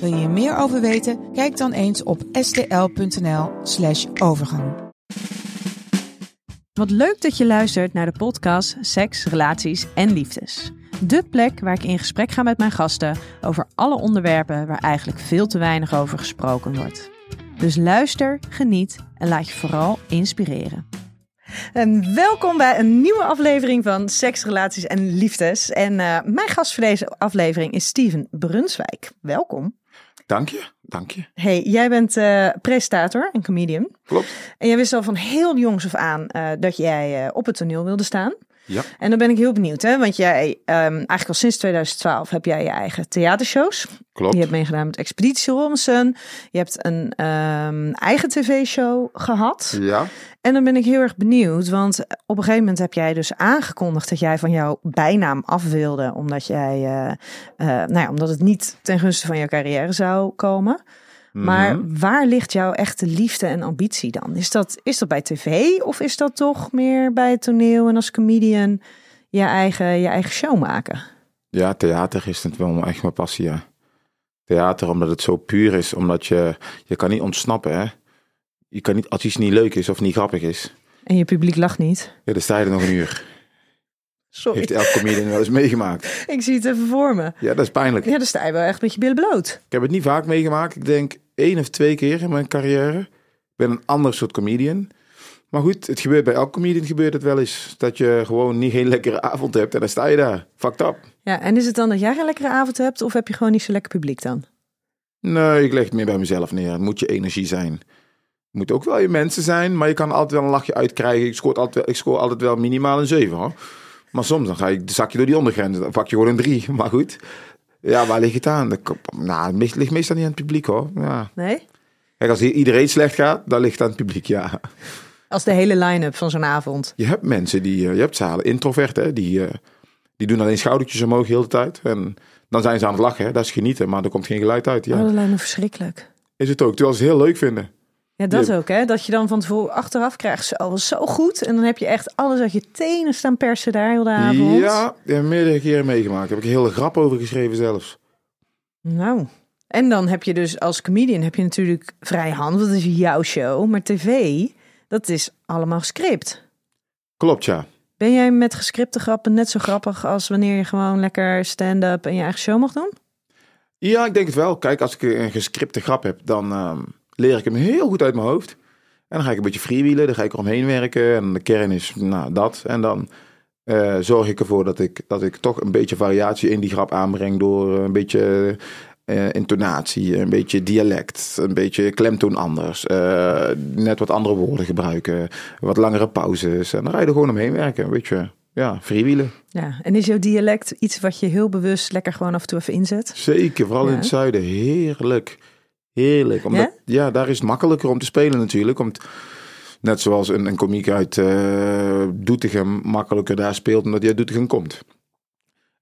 Wil je hier meer over weten? Kijk dan eens op stl.nl/slash overgang. Wat leuk dat je luistert naar de podcast Seks, Relaties en Liefdes. De plek waar ik in gesprek ga met mijn gasten over alle onderwerpen waar eigenlijk veel te weinig over gesproken wordt. Dus luister, geniet en laat je vooral inspireren. En welkom bij een nieuwe aflevering van Seks, Relaties en Liefdes. En eh, mijn gast voor deze aflevering is Steven Brunswijk. Welkom. Dank je, dank je. Hey, jij bent uh, presentator en comedian. Klopt. En jij wist al van heel jongs af aan uh, dat jij uh, op het toneel wilde staan. Ja. En dan ben ik heel benieuwd, hè? want jij, um, eigenlijk al sinds 2012 heb jij je eigen theatershows. Klopt. Je hebt meegedaan met Expeditie Robinson. Je hebt een um, eigen tv-show gehad. Ja. En dan ben ik heel erg benieuwd, want op een gegeven moment heb jij dus aangekondigd dat jij van jouw bijnaam af wilde, omdat jij, uh, uh, nou ja, omdat het niet ten gunste van jouw carrière zou komen. Maar Mhm. waar ligt jouw echte liefde en ambitie dan? Is dat, is dat bij tv of is dat toch meer bij het toneel en als comedian je eigen, je eigen show maken? Ja, theater is het wel echt mijn passie, ja. Theater, omdat het zo puur is, omdat je, je kan niet ontsnappen, hè. Je kan niet, als iets niet leuk is of niet grappig is, En je publiek lacht niet. ja, dan sta je er nog een uur. Sorry, Heeft elk comedian wel eens meegemaakt. ik zie het even voor me. Ja, dat is pijnlijk. Ja, dan sta je wel echt met je billen bloot. Ik heb het niet vaak meegemaakt. Ik denk één of twee keer in mijn carrière. Ik ben een ander soort comedian. Maar goed, het gebeurt bij elk comedian gebeurt het wel eens. Dat je gewoon niet geen lekkere avond hebt en dan sta je daar. Fucked up. Ja, en is het dan dat jij geen lekkere avond hebt of heb je gewoon niet zo lekker publiek dan? Nee, ik leg het meer bij mezelf neer. Het moet je energie zijn. Het moet ook wel je mensen zijn, maar je kan altijd wel een lachje uitkrijgen. Ik scoor altijd, wel- ik scoor altijd wel minimaal een 7 hoor. Maar soms dan ga ik, zak je door die ondergrens. Dan pak je gewoon een 3. Maar goed. Ja, waar ligt het aan? Dat, nou, het ligt meestal niet aan het publiek hoor. Ja. Nee? Kijk, als iedereen slecht gaat, dan ligt het aan het publiek, ja. Als de hele line-up van zo'n avond. Je hebt mensen die, eh, je hebt zalen, introverten, hè, die, eh, die doen alleen schoudertjes omhoog de hele tijd. En dan zijn ze aan het lachen, hè. dat is genieten, maar er komt geen geluid uit. Oh, Ja. dat lijkt me verschrikkelijk. Is het ook, terwijl ze het heel leuk vinden. Ja, dat ook, hè? Dat je dan van tevoren achteraf krijgt, zo, zo goed. En dan heb je echt alles uit je tenen staan persen daar heel de avond. Ja, ja, meerdere keren meegemaakt. Daar heb ik een hele grap over geschreven zelfs. Nou. En dan heb je dus als comedian heb je natuurlijk vrij hand, want dat is jouw show. Maar tv, dat is allemaal script. Klopt, ja. Ben jij met gescripte grappen net zo grappig als wanneer je gewoon lekker stand-up en je eigen show mag doen? Ja, ik denk het wel. Kijk, als ik een gescripte grap heb, dan ehm, leer ik hem heel goed uit mijn hoofd. En dan ga ik een beetje freewheelen, dan ga ik eromheen werken. En de kern is nou, dat. En dan eh, zorg ik ervoor dat ik, dat ik toch een beetje variatie in die grap aanbreng door een beetje eh, intonatie, een beetje dialect, een beetje klemtoon anders. eh, net wat andere woorden gebruiken, wat langere pauzes. En dan ga je er gewoon omheen werken, een beetje, ja, freewheelen. Ja, en is jouw dialect iets wat je heel bewust lekker gewoon af en toe even inzet? Zeker, vooral in het zuiden. Heerlijk. Heerlijk. Omdat, ja? daar is het makkelijker om te spelen natuurlijk. Omdat, net zoals een, een komiek uit Doetinchem makkelijker daar speelt omdat hij uit Doetinchem komt.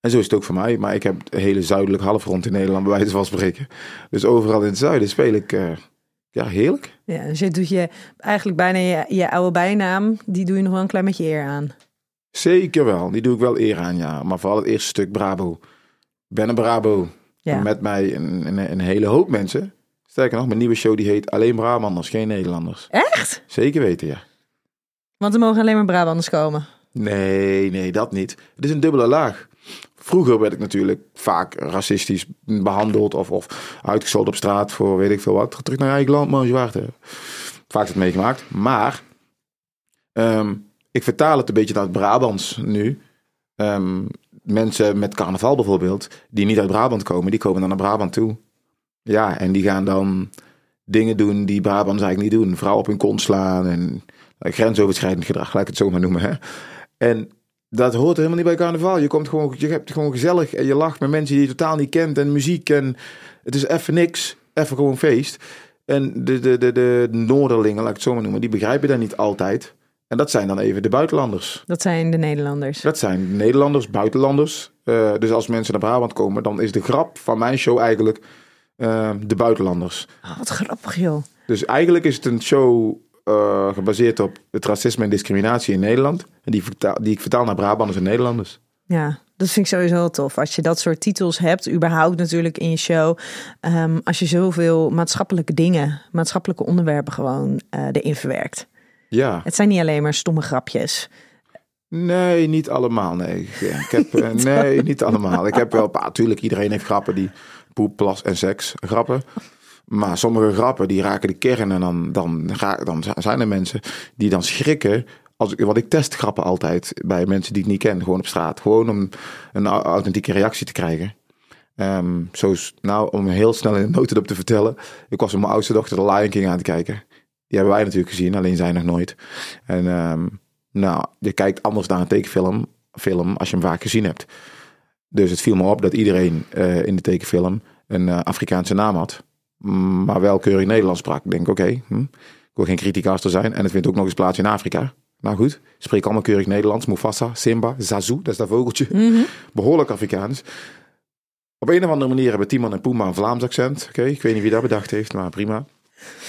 En zo is het ook voor mij. Maar ik heb het hele zuidelijk halfrond in Nederland bij wijze van spreken. Dus overal in het zuiden speel ik, eh, ja, heerlijk. Ja, dus je doet je eigenlijk bijna je, je oude bijnaam, die doe je nog wel een klein beetje eer aan. Zeker wel. Die doe ik wel eer aan, ja. Maar vooral het eerste stuk Brabo. Ben een Brabo. Ja. En met mij een, een, een hele hoop mensen. Sterker nog, mijn nieuwe show die heet Alleen Brabanders, geen Nederlanders. Echt? Zeker weten, ja. Want er mogen alleen maar Brabanders komen. Nee, nee, dat niet. Het is een dubbele laag. Vroeger werd ik natuurlijk vaak racistisch behandeld of, of uitgescholden op straat voor weet ik veel wat. Terug naar je eigen land, man, zwart. hè. Vaak het meegemaakt. Maar ehm, ik vertaal het een beetje naar het Brabants nu. Ehm, mensen met carnaval bijvoorbeeld, die niet uit Brabant komen, die komen dan naar Brabant toe. Ja, en die gaan dan dingen doen die Brabants eigenlijk niet doen. Vrouwen op hun kont slaan en eh, grensoverschrijdend gedrag, laat ik het zo maar noemen. Hè? En dat hoort helemaal niet bij carnaval. Je, komt gewoon, je hebt het gewoon gezellig en je lacht met mensen die je totaal niet kent en muziek. En het is even niks, even gewoon feest. En de, de, de, de Noorderlingen, laat ik het zo maar noemen, die begrijpen dat niet altijd. En dat zijn dan even de buitenlanders. Dat zijn de Nederlanders. Dat zijn Nederlanders, buitenlanders. Eh, dus als mensen naar Brabant komen, dan is de grap van mijn show eigenlijk eh, de buitenlanders. Oh, wat grappig, joh. Dus eigenlijk is het een show eh, gebaseerd op het racisme en discriminatie in Nederland. En die, vertaal, die ik vertaal naar Brabanders en Nederlanders. Ja, dat vind ik sowieso heel tof. Als je dat soort titels hebt, überhaupt natuurlijk in je show. Ehm, als je zoveel maatschappelijke dingen, maatschappelijke onderwerpen gewoon eh, erin verwerkt. Ja. Het zijn niet alleen maar stomme grapjes. Nee, niet allemaal. Nee, ik heb, eh, nee niet allemaal. Ik heb wel, natuurlijk, iedereen heeft grappen die poep, plas en seks grappen. Maar sommige grappen die raken de kern en dan, dan, dan zijn er mensen die dan schrikken. Als, wat ik test grappen altijd bij mensen die ik niet ken, gewoon op straat. Gewoon om een au- authentieke reactie te krijgen. Ehm, zo nou, om heel snel in een notendop te vertellen. Ik was met mijn oudste dochter de Lion King aan het kijken. Die hebben wij natuurlijk gezien, alleen zij nog nooit. En ehm, nou, je kijkt anders naar een tekenfilm film als je hem vaak gezien hebt. Dus het viel me op dat iedereen eh, in de tekenfilm een eh, Afrikaanse naam had. Mm, Maar wel keurig Nederlands sprak. Ik denk, oké, hm, ik wil geen criticaster zijn. En het vindt ook nog eens plaats in Afrika. Nou goed, spreek allemaal keurig Nederlands. Mufasa, Simba, Zazu, dat is dat vogeltje. Behoorlijk Afrikaans. Op een of andere manier hebben Timon en Pumba een Vlaams accent. Oké, ik weet niet wie dat bedacht heeft, maar prima.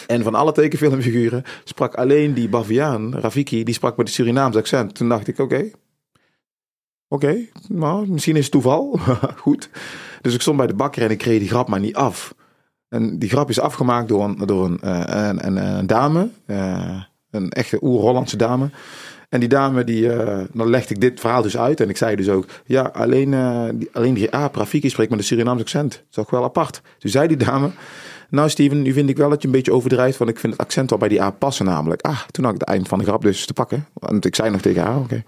En van alle tekenfilmfiguren sprak alleen die Baviaan, Rafiki, die sprak met een Surinaams accent. Toen dacht ik, oké, oké, nou, misschien is het toeval. Goed. Dus ik stond bij de bakker en ik kreeg die grap maar niet af. En die grap is afgemaakt door een, door een, eh, een, een, een dame, eh, een echte oer-Hollandse dame. En die dame, die, eh, dan legde ik dit verhaal dus uit. En ik zei dus ook, ja, alleen, die, alleen die spreekt met een Surinaams accent. Dat is toch wel apart. Toen zei die dame, nou Steven, nu vind ik wel dat je een beetje overdrijft. Want ik vind het accent wel bij die aap passen namelijk. Ah, toen had ik het eind van de grap dus te pakken. Want ik zei nog tegen haar, oké.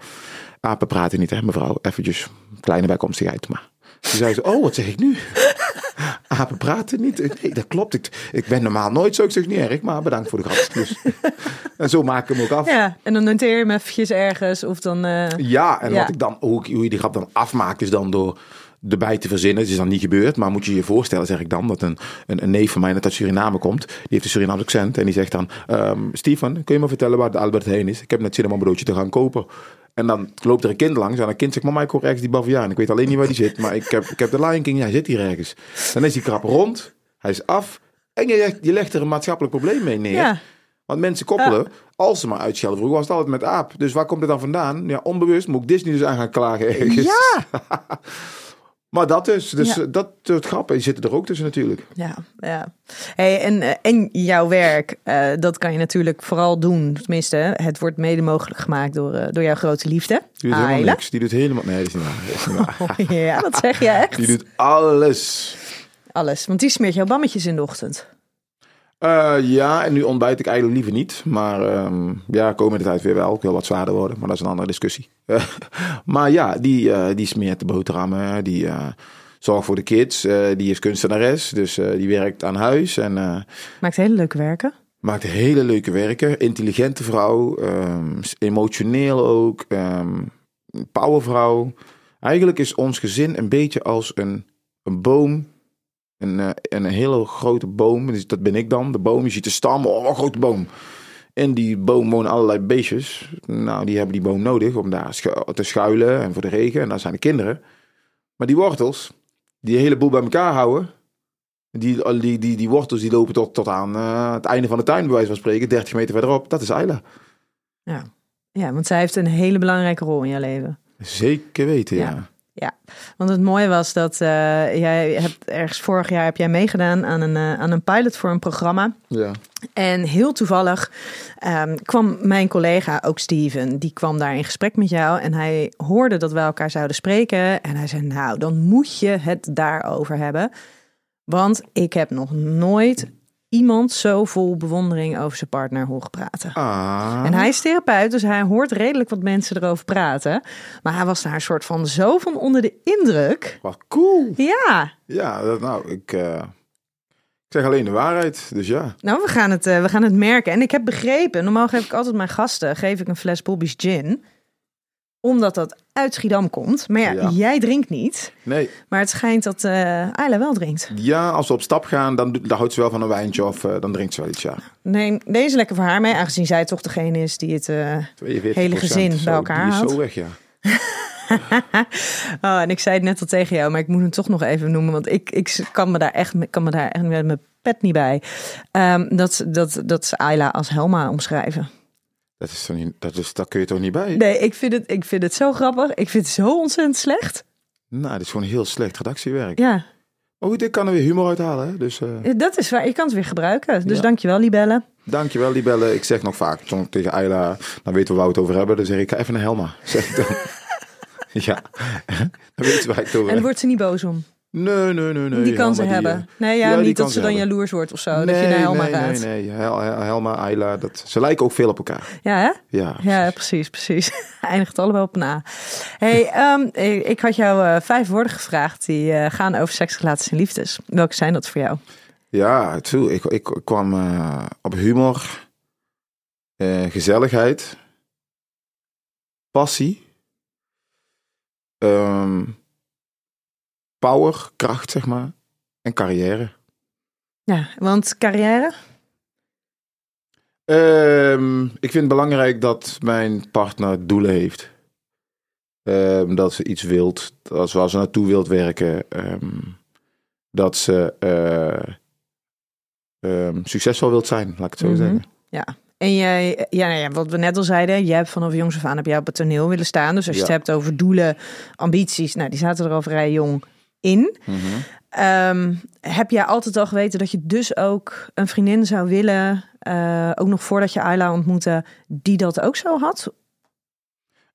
Apen praten niet, hè mevrouw. Eventjes kleine bijkomstigheid, maar... Toen zei ze, oh, wat zeg ik nu? Apen praten niet? Nee, dat klopt. Ik, ik ben normaal nooit zo. Ik zeg niet erg, maar bedankt voor de grap. Dus, en zo maak ik hem ook af. Ja, en dan noteer je hem eventjes ergens of dan... eh, Ja, en Ja. wat ik dan ook, hoe je die grap dan afmaakt, is dan door erbij te verzinnen. Het is dan niet gebeurd, maar moet je je voorstellen, zeg ik dan, dat een, een, een neef van mij net uit Suriname komt. Die heeft een Surinaams accent en die zegt dan, ehm Stefan, kun je me vertellen waar de Albert Heijn is? Ik heb net zin om een broodje te gaan kopen. En dan loopt er een kind langs en een kind zegt, mama, ik hoor ergens die baviaan. Ik weet alleen niet waar die zit, maar ik heb, ik heb de Lion King, hij zit hier ergens. Dan is die krap rond, hij is af en je, legt- je legt er een maatschappelijk probleem mee neer. ja, Want mensen koppelen, als ze maar uitschelden. Vroeger was het altijd met aap. Dus waar komt het dan vandaan? Ja, onbewust moet ik Disney dus aan gaan klagen ergens. ja, Maar dat dus. Dus Ja. dat soort grappen zitten er ook tussen natuurlijk. ja, ja. Hey, en, eh, en jouw werk, eh, dat kan je natuurlijk vooral doen. Tenminste, het wordt mede mogelijk gemaakt door, eh, door jouw grote liefde. Die doet helemaal niks. Die doet helemaal... Nee, dat is niet waar. Is ja, dat zeg je echt. Die doet alles. Alles, want die smeert jouw bammetjes in de ochtend. Eh, ja, en nu ontbijt ik eigenlijk liever niet. Maar ehm, ja, komende tijd weer wel. Ik wil wat zwaarder worden, maar dat is een andere discussie. Maar ja, die, eh, die smeert de boterhammen. Die eh, zorgt voor de kids. die is kunstenares, dus die werkt aan huis. En Maakt hele leuke werken. maakt hele leuke werken. Intelligente vrouw. ehm, emotioneel ook. ehm powervrouw. Eigenlijk is ons gezin een beetje als een, een boom. Een, eh, een hele grote boom. Dus dat ben ik dan. De boom. Je ziet de stam. Oh, een grote boom. In die boom wonen allerlei beestjes. Nou, die hebben die boom nodig om daar te schuilen. En voor de regen. En daar zijn de kinderen. Maar die wortels. Die hele boel bij elkaar houden. Die, die, die, die wortels die lopen tot, tot aan eh, het einde van de tuin, bij wijze van spreken. 30 meter verderop. Dat is Ayla. Ja. ja, want zij heeft een hele belangrijke rol in jouw leven. Zeker weten, ja. Ja. Ja, want het mooie was dat eh, jij hebt ergens vorig jaar heb jij meegedaan aan een, eh, aan een pilot voor een programma. ja. En heel toevallig ehm, kwam mijn collega, ook Steven, die kwam daar in gesprek met jou. En hij hoorde dat we elkaar zouden spreken. En hij zei, nou, dan moet je het daarover hebben. Want ik heb nog nooit iemand zo vol bewondering over zijn partner horen praten. Ah. En hij is therapeut, dus hij hoort redelijk wat mensen erover praten. Maar hij was daar een soort van zo van onder de indruk. Wat cool. Ja, Ja, dat, nou, ik, eh, ik zeg alleen de waarheid. Dus ja. nou, we gaan, het, eh, we gaan het merken. En ik heb begrepen, normaal geef ik altijd mijn gasten geef ik een fles Bobby's gin. Omdat dat uit Schiedam komt. Maar ja, Ja. jij drinkt niet. Nee, Maar het schijnt dat Ayla wel drinkt. ja, als we op stap gaan, dan, dan houdt ze wel van een wijntje of eh, dan drinkt ze wel iets, ja. Neem deze lekker voor haar mee, aangezien zij toch degene is die het... eh, 42%. Hele gezin Zo, bij elkaar die is houdt. zo weg, ja. Oh, en ik zei het net al tegen jou, maar ik moet hem toch nog even noemen, want ik, ik kan me daar echt, kan me daar echt met mijn pet niet bij. Ehm, dat, dat, dat ze Ayla als Helma omschrijven. Dat is toch niet, dat is, daar kun je toch niet bij? Nee, ik vind het, ik vind het zo grappig. Ik vind het zo ontzettend slecht. Nou, dat is gewoon heel slecht redactiewerk. Ja, Maar goed, ik kan er weer humor uithalen, hè. Dus eh, dat is waar. Je kan het weer gebruiken. Dus Ja. dankjewel, Libelle. dankjewel, Libelle. Ik zeg nog vaak tegen Ayla, dan weten we waar we het over hebben. Dan zeg ik, ga even naar Helma, zeg ik dan. ja, dan weten we waar ik het over En wordt ze niet boos om. Nee, nee, nee, nee. die kan ze die, hebben. eh, Nee, ja, niet dat ze dan hebben. jaloers wordt of zo. nee, dat je naar Helma nee, gaat. nee, nee. Hel- Hel- Helma, Ayla, dat, ze lijken ook veel op elkaar. Ja, hè? Ja, Ja, precies, precies. Eindigt allebei op een A. Hey, ehm, ik ik had jou eh, vijf woorden gevraagd die eh, gaan over seks, relaties en liefdes. Welke zijn dat voor jou? Ja, toe, ik, ik kwam op humor, gezelligheid, passie, ehm, power, kracht, zeg maar, en carrière. Ja, want carrière? Ehm, ik vind het belangrijk dat mijn partner doelen heeft. Ehm, dat ze iets wilt, dat ze waar ze naartoe wilt werken. ehm, dat ze eh, succesvol wilt zijn, laat ik het zo Mhm. zeggen. En jij, ja, nou ja, wat we net al zeiden, je hebt vanaf jongs af aan heb jij op het toneel willen staan. Dus als je Ja. het hebt over doelen, ambities, nou, die zaten er al vrij jong in. Mhm. Ehm, heb jij altijd al geweten dat je dus ook een vriendin zou willen, eh, ook nog voordat je Ayla ontmoette, die dat ook zo had?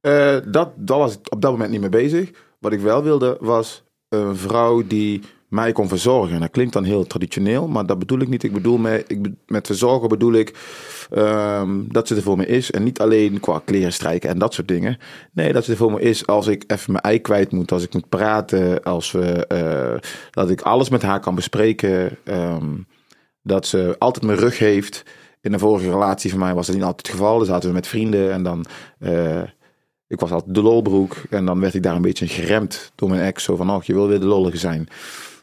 Eh, dat, daar was ik op dat moment niet mee bezig. Wat ik wel wilde was een vrouw die mij kon verzorgen. En dat klinkt dan heel traditioneel, maar dat bedoel ik niet. Ik bedoel met, ik, met verzorgen bedoel ik ehm, dat ze er voor me is. En niet alleen qua kleren strijken en dat soort dingen. Nee, dat ze er voor me is als ik even mijn ei kwijt moet, als ik moet praten, als we, eh, dat ik alles met haar kan bespreken. ehm, dat ze altijd mijn rug heeft. In een vorige relatie van mij was dat niet altijd het geval. Dan zaten we met vrienden en dan... eh, ik was altijd de lolbroek en dan werd ik daar een beetje geremd door mijn ex. Zo van, oh, je wil weer de lollige zijn.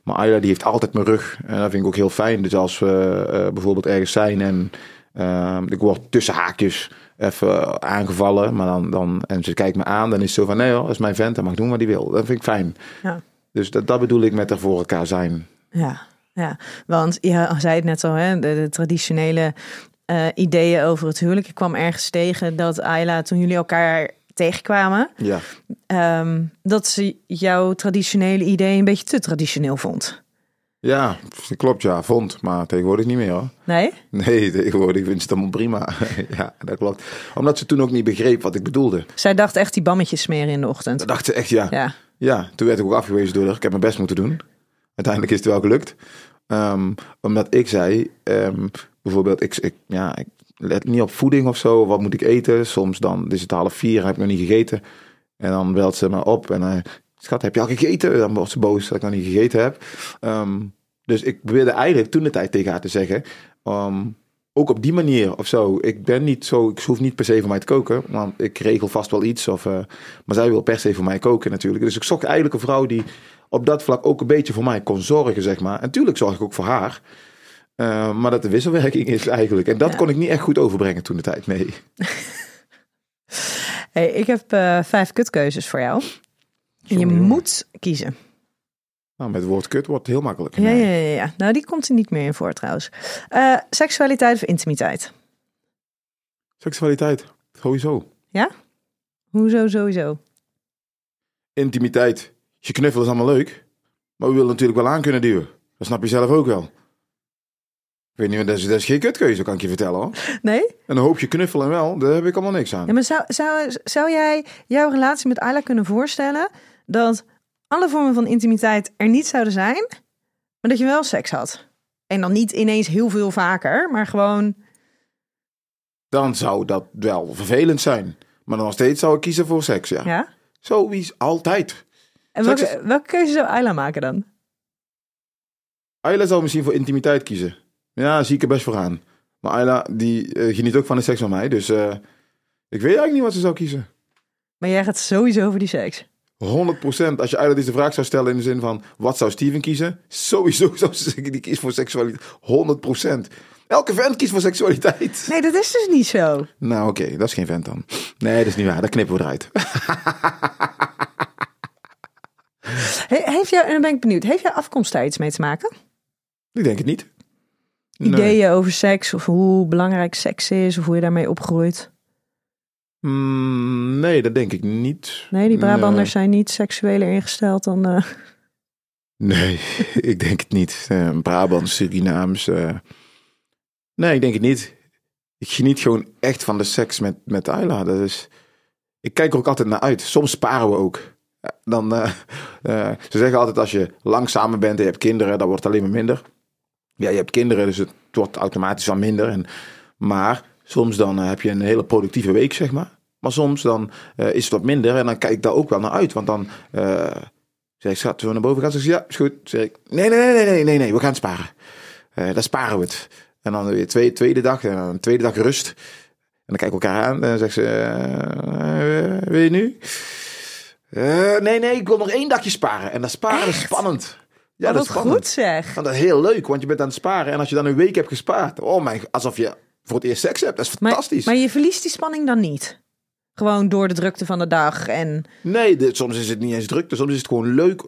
Maar Ayla die heeft altijd mijn rug en dat vind ik ook heel fijn. Dus als we eh, bijvoorbeeld ergens zijn en eh, ik word tussen haakjes even aangevallen. Maar dan, dan, en ze kijkt me aan, dan is het zo van, nee hoor, dat is mijn vent, hij mag doen wat hij wil. Dat vind ik fijn. Ja. Dus dat, dat bedoel ik met er voor elkaar zijn. Ja, ja. want je zei het net al, hè, de, de traditionele eh, ideeën over het huwelijk. Ik kwam ergens tegen dat Ayla, toen jullie elkaar tegenkwamen, Ja, ehm, dat ze jouw traditionele idee een beetje te traditioneel vond. ja klopt ja, vond. Maar tegenwoordig niet meer hoor. Nee? Nee, tegenwoordig vind ze het allemaal prima. ja, dat klopt. Omdat ze toen ook niet begreep wat ik bedoelde. Zij dacht echt die bammetjes smeren in de ochtend. Dan dacht ze echt, ja. Ja, Ja, toen werd ik ook afgewezen door haar. Ik heb mijn best moeten doen. Uiteindelijk is het wel gelukt. Ehm, omdat ik zei, ehm, bijvoorbeeld, ik, ik, ja, ik let niet op voeding of zo. Wat moet ik eten? Soms dan is het half vier, heb ik nog niet gegeten. En dan belt ze me op en eh, schat, heb je al gegeten? Dan wordt ze boos dat ik nog niet gegeten heb. Ehm, dus ik probeerde eigenlijk toen de tijd tegen haar te zeggen, ehm, ook op die manier of zo. Ik ben niet zo, ik hoef niet per se voor mij te koken, want ik regel vast wel iets. Of, eh, maar zij wil per se voor mij koken natuurlijk. Dus ik zocht eigenlijk een vrouw die op dat vlak ook een beetje voor mij kon zorgen, zeg maar. En natuurlijk zorg ik ook voor haar. Eh, maar dat de wisselwerking is eigenlijk. En dat Ja. kon ik niet echt goed overbrengen toen de tijd, nee. hey, ik heb eh, vijf kutkeuzes voor jou. En je moet kiezen. Nou, met het woord kut wordt het heel makkelijk. Ja, ja, ja, ja. Nou, die komt er niet meer in voor trouwens. Eh, seksualiteit of intimiteit? Seksualiteit, sowieso. Hoezo sowieso? Intimiteit. Je knuffel is allemaal leuk. Maar we willen natuurlijk wel aan kunnen duwen. Dat snap je zelf ook wel. Ik weet niet, dat is, dat is geen kutkeuze, kan ik je vertellen hoor. Nee? En een hoopje knuffelen wel, daar heb ik allemaal niks aan. Ja, maar zou, zou, zou jij jouw relatie met Ayla kunnen voorstellen dat alle vormen van intimiteit er niet zouden zijn, maar dat je wel seks had? En dan niet ineens heel veel vaker, maar gewoon. Dan zou dat wel vervelend zijn. Maar dan nog steeds zou ik kiezen voor seks, ja. Ja? Is altijd. En welke, welke keuze zou Ayla maken dan? Ayla zou misschien voor intimiteit kiezen. Ja, zie ik er best voor aan. Maar Ayla, die eh, geniet ook van de seks van mij. Dus eh, ik weet eigenlijk niet wat ze zou kiezen. Maar jij gaat sowieso over die seks. 100% als je Ayla deze vraag zou stellen in de zin van wat zou Steven kiezen? Sowieso zou ze zeggen die kiest voor seksualiteit. 100%. Elke vent kiest voor seksualiteit. Nee, dat is dus niet zo. Nou oké, dat is geen vent dan. Nee, dat is niet waar. Dat knippen we eruit. He- heeft jou, en dan ben ik benieuwd, heeft jouw afkomst daar iets mee te maken? Ik denk het niet. Nee. Ideeën over seks of hoe belangrijk seks is of hoe je daarmee opgroeit? Mm, nee, dat denk ik niet. Nee, die Brabanders zijn niet seksueler ingesteld dan... eh, Nee, ik denk het niet. Eh Brabant, Surinaams. eh. Nee, ik denk het niet. Ik geniet gewoon echt van de seks met, met Ayla. Dat is... Ik kijk er ook altijd naar uit. Soms sparen we ook. Dan, ze zeggen altijd als je lang samen bent en je hebt kinderen, dan wordt het alleen maar minder. Ja, je hebt kinderen, dus het wordt automatisch wel minder. En, maar soms dan eh, heb je een hele productieve week, zeg maar. Maar soms dan eh, is het wat minder en dan kijk ik daar ook wel naar uit. Want dan eh, zeg ik, schat, we naar boven gaan? Zeg ze, ja, is goed. Zeg ik, nee, nee, nee, nee, nee, nee, nee, we gaan sparen. Eh dan sparen we het. En dan weer tweede, tweede dag, en dan tweede dag rust. En dan kijken we elkaar aan en dan zegt ze, wil je nu? Nee, nee, ik wil nog één dagje sparen. En dat sparen is spannend. Ja, oh, dat is goed zeg. Dat is heel leuk, want je bent aan het sparen. En als je dan een week hebt gespaard, oh mijn, alsof je voor het eerst seks hebt. Dat is fantastisch. maar je verliest die spanning dan niet? Gewoon door de drukte van de dag en... Nee, dit- soms is het niet eens druk. Soms is het gewoon leuk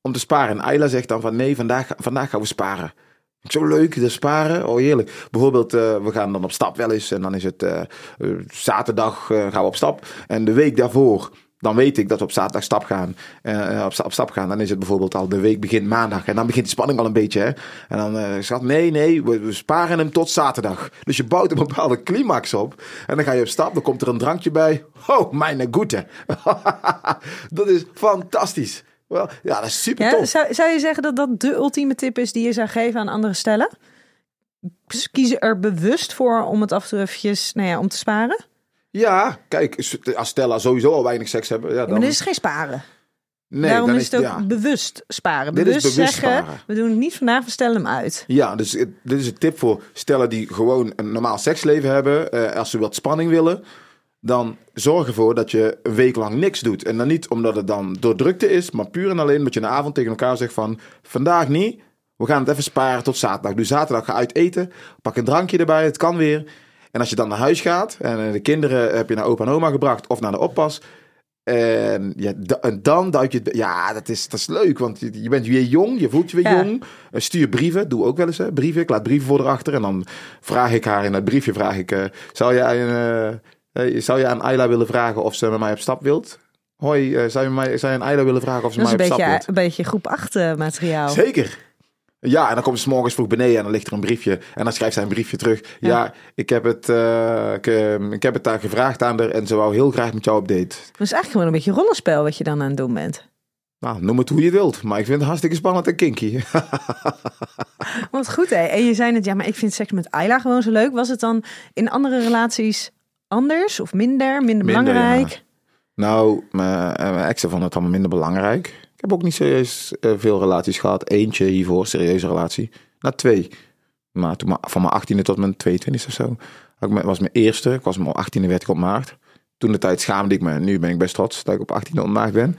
om te sparen. En Ayla zegt dan van nee, vandaag, vandaag gaan we sparen. Zo leuk, de sparen. Oh, heerlijk. Bijvoorbeeld, eh, we gaan dan op stap wel eens. En dan is het eh, eh, zaterdag gaan we op stap. En de week daarvoor, dan weet ik dat we op zaterdag stap gaan. eh, eh, op, op stap gaan. Dan is het bijvoorbeeld al de week begint maandag. En dan begint de spanning al een beetje. Hè? En dan eh schat, nee, nee, we, we sparen hem tot zaterdag. Dus je bouwt een bepaalde climax op. En dan ga je op stap. Dan komt er een drankje bij. Oh, mijn goede. dat is fantastisch. Wel, ja, dat is super Ja, tof. zou, zou je zeggen dat dat de ultieme tip is die je zou geven aan andere stellen? Kiezen er bewust voor om het af en toe eventjes, nou ja, om te sparen? Ja, kijk, als Stella sowieso al weinig seks hebben. Ja, dan, Maar dit is geen sparen. nee, Daarom dan is het ook ja. bewust sparen. Dit is Bewust, bewust zeggen, sparen. we doen het niet vandaag, we stellen hem uit. Ja, dus het- dit is een tip voor stellen die gewoon een normaal seksleven hebben. Eh, als ze wat spanning willen, dan zorg ervoor dat je een week lang niks doet. En dan niet omdat het dan door drukte is, maar puur en alleen omdat je een avond tegen elkaar zegt van... Vandaag niet, we gaan het even sparen tot zaterdag. Doe zaterdag, ga uit eten, pak een drankje erbij, het kan weer. En als je dan naar huis gaat en eh, de kinderen heb je naar opa en oma gebracht of naar de oppas... En, ja, en dan duik je... het- Ja, dat is, dat is leuk, want je, je bent weer jong, je voelt je weer Ja. jong. Eh, Stuur brieven, doe ook wel eens hè, brieven. Ik laat brieven voor erachter en dan vraag ik haar in dat briefje, vraag ik... eh, zou, jij een, zou je aan Ayla willen vragen of ze met mij op stap wilt? Hoi, eh, zou, je mij, zou je aan Ayla willen vragen of ze Dat is mij op stap beetje, wilt? een beetje groep 8 materiaal. Zeker. Ja, en dan komt ze 's morgens vroeg beneden en dan ligt er een briefje. En dan schrijft zij een briefje terug. Ja, ik, heb het, eh, ik, eh, ik heb het daar gevraagd aan haar en ze wou heel graag met jou op date. Dat is eigenlijk gewoon een beetje rollenspel wat je dan aan het doen bent. Nou, noem het hoe je wilt. Maar ik vind het hartstikke spannend en kinky. Wat goed hè. En je zei net, ja, maar ik vind seks met Ayla gewoon zo leuk. Was het dan in andere relaties anders of minder, minder, Minder, belangrijk? Nou, mijn, eh, mijn exen vonden het allemaal minder belangrijk. Heb ook niet serieus eh, veel relaties gehad. Eentje hiervoor, serieuze relatie. Nou, twee. Maar toen, van mijn 18e tot mijn 22e of zo. mijn- was mijn eerste. Ik was mijn 18e werd ik ontmaagd. Toen de tijd schaamde ik me. Nu ben ik best trots dat ik op 18e ontmaagd ben.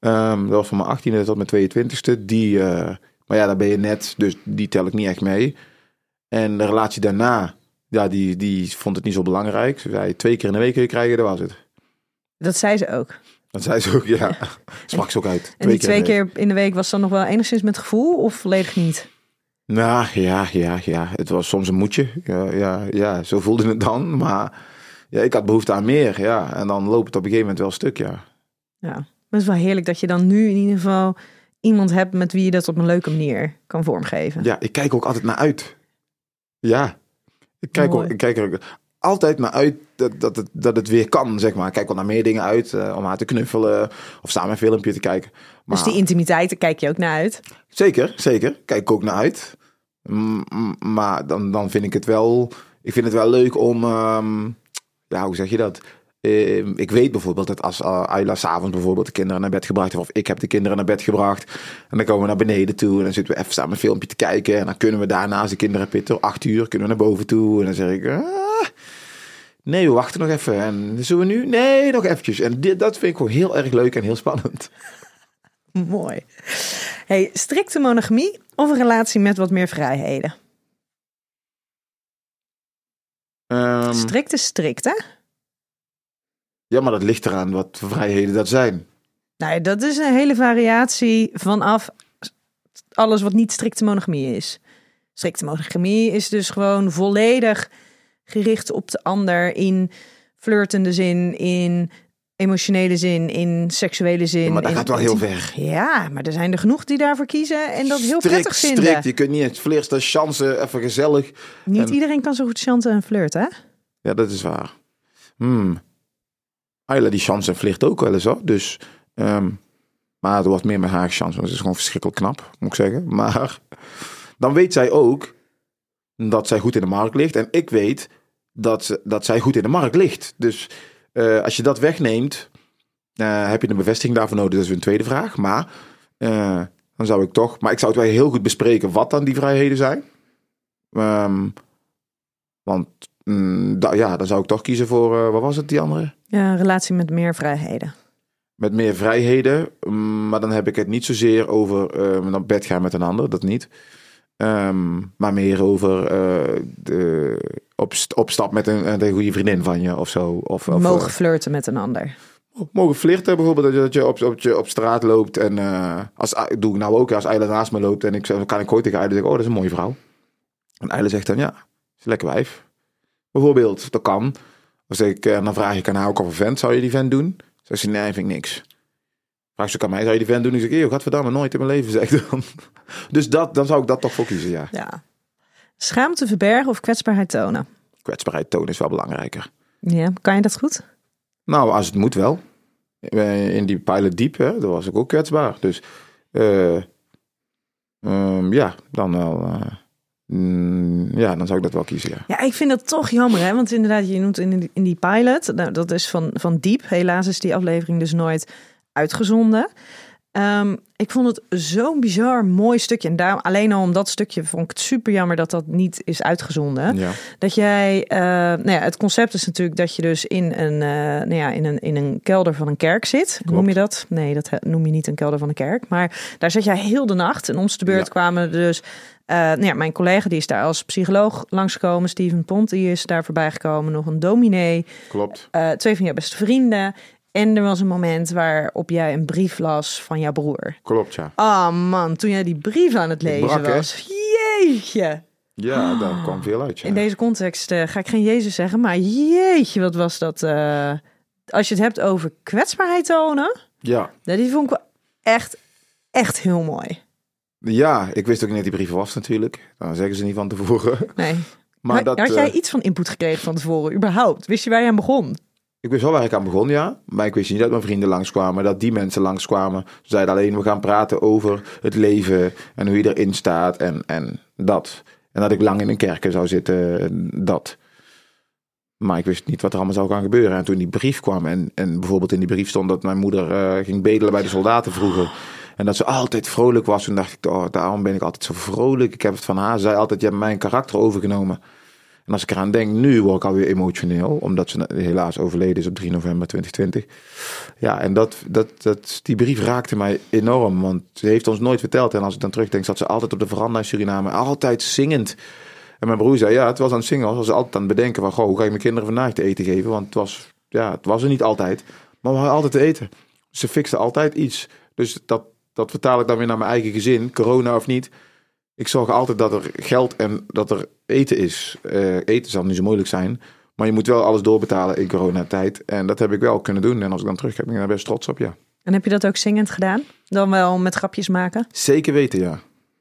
Ehm, dat was van mijn 18e tot mijn 22e. Die, eh, maar ja, daar ben je net. Dus die tel ik niet echt mee. En de relatie daarna, ja, die, die vond het niet zo belangrijk. Ze zei, twee keer in de week kun je krijgen, dat was het. Dat zei ze ook. Dat zei ze ook, ja. Sprak ze ook uit. En die twee keer in de week was dan nog wel enigszins met gevoel of volledig niet? Nou, ja, ja, ja. Het was soms een moedje. Ja, ja, ja, zo voelde het dan. Maar ja, ik had behoefte aan meer, ja. En dan loopt het op een gegeven moment wel stuk, ja. Ja. Maar het is wel heerlijk dat je dan nu in ieder geval iemand hebt met wie je dat op een leuke manier kan vormgeven. Ja, ik kijk ook altijd naar uit. Ja. Ik kijk, ook, ik kijk er ook altijd naar uit dat, dat, het, dat het weer kan, zeg maar. Ik kijk wel naar meer dingen uit. eh, om haar te knuffelen of samen een filmpje te kijken. Maar, Dus die intimiteit, kijk je ook naar uit. Zeker, zeker. Kijk ik ook naar uit. Mm, Maar dan, dan vind ik het wel... Ik vind het wel leuk om... ja, hoe zeg je dat? Ehm, ik weet bijvoorbeeld dat als uh, Ayla s'avonds bijvoorbeeld de kinderen naar bed gebracht heeft... of ik heb de kinderen naar bed gebracht... en dan komen we naar beneden toe... en dan zitten we even samen een filmpje te kijken... en dan kunnen we daarna, als de kinderen pitten, acht uur... kunnen we naar boven toe en dan zeg ik... "Ah, Nee, we wachten nog even. En zullen we nu? Nee, nog eventjes. En dit, dat vind ik gewoon heel erg leuk en heel spannend. Mooi. Hey, strikte monogamie of een relatie met wat meer vrijheden? Ehm, Strikt is strikt, hè? Ja, maar dat ligt eraan wat voor vrijheden dat zijn. Nou, dat is een hele variatie vanaf alles wat niet strikte monogamie is. Strikte monogamie is dus gewoon volledig gericht op de ander in flirtende zin, in emotionele zin, in seksuele zin. Ja, maar dat in- gaat wel heel ver. Ja, maar er zijn er genoeg die daarvoor kiezen en dat heel strikt, prettig vinden. strikt. Je kunt niet het vleerste chance, even gezellig. Niet En- iedereen kan zo goed chanten en flirten, hè? Ja, dat is waar. Hmm. Ayla die chance en vliegt ook wel eens hoor. Dus, ehm, maar het wordt meer met haar chance. Want het is gewoon verschrikkelijk knap, moet ik zeggen. Maar dan weet zij ook dat zij goed in de markt ligt. En ik weet dat, ze- dat zij goed in de markt ligt. Dus eh, als je dat wegneemt, eh, heb je een bevestiging daarvoor nodig. Dat is een tweede vraag. Maar eh, dan zou ik toch... Maar ik zou het wel heel goed bespreken wat dan die vrijheden zijn. Ehm, want mm, da- ja, dan zou ik toch kiezen voor... eh, wat was het, die andere? Ja, een relatie met meer vrijheden. Met meer vrijheden. mm, Maar dan heb ik het niet zozeer over eh, naar bed gaan met een ander. Dat niet. Ehm, maar meer over de, op, st- op stap met een, een goede vriendin van je of zo. Of, of, Mogen flirten met een ander. mogen flirten bijvoorbeeld. Dat je, dat je, op, op, je op straat loopt. En eh, als, doe ik nou ook. Als Eile naast me loopt. En ik zeg, dan kan ik ooit tegen Eile zeggen. Oh, dat is een mooie vrouw. En Eile zegt dan, ja, is een lekker wijf. Bijvoorbeeld, dat kan. Als ik, eh, dan vraag ik aan haar ook of een vent. Zou je die vent doen? Zegt ze, nee, vind ik niks. Vraag ze ook aan mij, zou je die vent doen? Ik zeg, eeuw, gadverdamme, nooit in mijn leven, zeg ik dan. Dus dat, dan zou ik dat toch voor kiezen, ja. Ja. Schaamte verbergen of kwetsbaarheid tonen? Kwetsbaarheid tonen is wel belangrijker. Ja, kan je dat goed? Nou, als het moet wel. Eh, In die pilot diep, hè, daar was ik ook kwetsbaar. Dus eh, ehm, ja, dan wel. Ja, dan zou ik dat wel kiezen, ja. Ja, ik vind dat toch jammer, hè? Want inderdaad, je noemt in die, in die pilot, nou, dat is van, van Diep. Helaas is die aflevering dus nooit uitgezonden. Ehm, ik vond het zo'n bizar mooi stukje. En daarom, alleen al om dat stukje vond ik het super jammer dat dat niet is uitgezonden. ja. Dat jij, eh, nou ja, het concept is natuurlijk dat je dus in een, eh, nou ja, in een, in een kelder van een kerk zit. Noem je dat? Nee, dat noem je niet een kelder van een kerk. Maar daar zat jij heel de nacht. En om de beurt Ja. kwamen er dus, eh, nou ja, mijn collega die is daar als psycholoog langsgekomen. Steven Pont, die is daar voorbij gekomen. Nog een dominee. Klopt. eh, twee van jouw beste vrienden. En er was een moment waarop jij een brief las van jouw broer. Klopt, ja. Oh man, toen jij die brief aan het lezen brak, hè? was. Jeetje. Ja, daar kwam veel uit, ja. In deze context eh, ga ik geen Jezus zeggen, maar jeetje, wat was dat? als je het hebt over kwetsbaarheid tonen, Ja. nou, die vond ik echt, echt heel mooi. Ja, ik wist ook niet dat die brief was natuurlijk. Dan zeggen ze niet van tevoren. Nee. Maar had, dat, had jij eh, iets van input gekregen van tevoren, überhaupt? Wist je waar je aan begon? Ik wist wel waar ik aan begon, ja. Maar ik wist niet dat mijn vrienden langskwamen. Dat die mensen langskwamen. Ze zeiden alleen, we gaan praten over het leven. En hoe je erin staat. En, en dat. En dat ik lang in een kerken zou zitten. en Dat. Maar ik wist niet wat er allemaal zou gaan gebeuren. En toen die brief kwam. En, en bijvoorbeeld in die brief stond dat mijn moeder eh, ging bedelen bij de soldaten vroeger. En dat ze altijd vrolijk was. Toen dacht ik, oh, daarom ben ik altijd zo vrolijk. Ik heb het van haar. Ze zei altijd, je hebt mijn karakter overgenomen. En als ik eraan denk, nu word ik alweer emotioneel. Omdat ze helaas overleden is op 3 november 2020. Ja, en dat, dat, dat, die brief raakte mij enorm. Want ze heeft ons nooit verteld. En als ik dan terugdenk, zat ze altijd op de veranda in Suriname. Altijd zingend. En mijn broer zei, ja, het was aan het zingen. Was altijd aan het bedenken van, goh, hoe ga ik mijn kinderen vandaag te eten geven? Want het was, ja, het was er niet altijd. Maar we hadden altijd te eten. Ze fixte altijd iets. Dus dat, dat vertaal ik dan weer naar mijn eigen gezin. Corona of niet. Ik zorg altijd dat er geld en dat er eten is. Eh, eten zal niet zo moeilijk zijn. Maar je moet wel alles doorbetalen in coronatijd. En dat heb ik wel kunnen doen. En als ik dan terug heb, ben ik daar best trots op, ja. En heb je dat ook zingend gedaan? Dan wel met grapjes maken? Zeker weten, ja.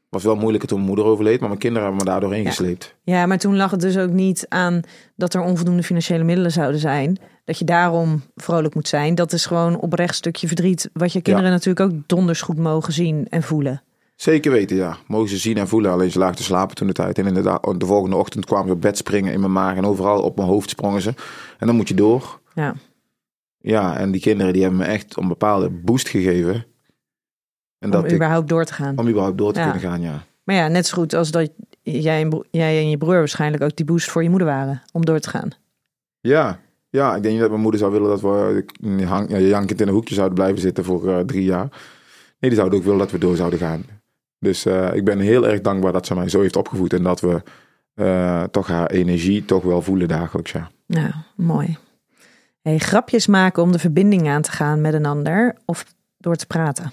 Was wel moeilijker toen mijn moeder overleed. Maar mijn kinderen hebben me daar doorheen Ja. gesleept. Ja, maar toen lag het dus ook niet aan dat er onvoldoende financiële middelen zouden zijn. Dat je daarom vrolijk moet zijn. Dat is gewoon oprecht stukje verdriet. Wat je kinderen natuurlijk ook donders goed mogen zien en voelen. Zeker weten, ja. Mogen ze zien en voelen. Alleen ze lagen te slapen toen de tijd. En inderdaad, de volgende ochtend kwamen ze op bed springen in mijn maag. En overal op mijn hoofd sprongen ze. En dan moet je door. Ja. Ja, en die kinderen die hebben me echt een bepaalde boost gegeven. En Om dat ik, überhaupt door te gaan. om überhaupt door te Ja. kunnen gaan, ja. Maar ja, net zo goed als dat jij en, jij en je broer waarschijnlijk ook die boost voor je moeder waren om door te gaan. Ja, ja, ik denk niet dat mijn moeder zou willen dat we eh, hang- ja, jankend in een hoekje zouden blijven zitten voor eh, drie jaar. Nee, die zouden ook willen dat we door zouden gaan. Dus eh, ik ben heel erg dankbaar dat ze mij zo heeft opgevoed en dat we toch haar energie toch wel voelen dagelijks. Ja. Nou, mooi. Hey, grapjes maken om de verbinding aan te gaan met een ander of door te praten?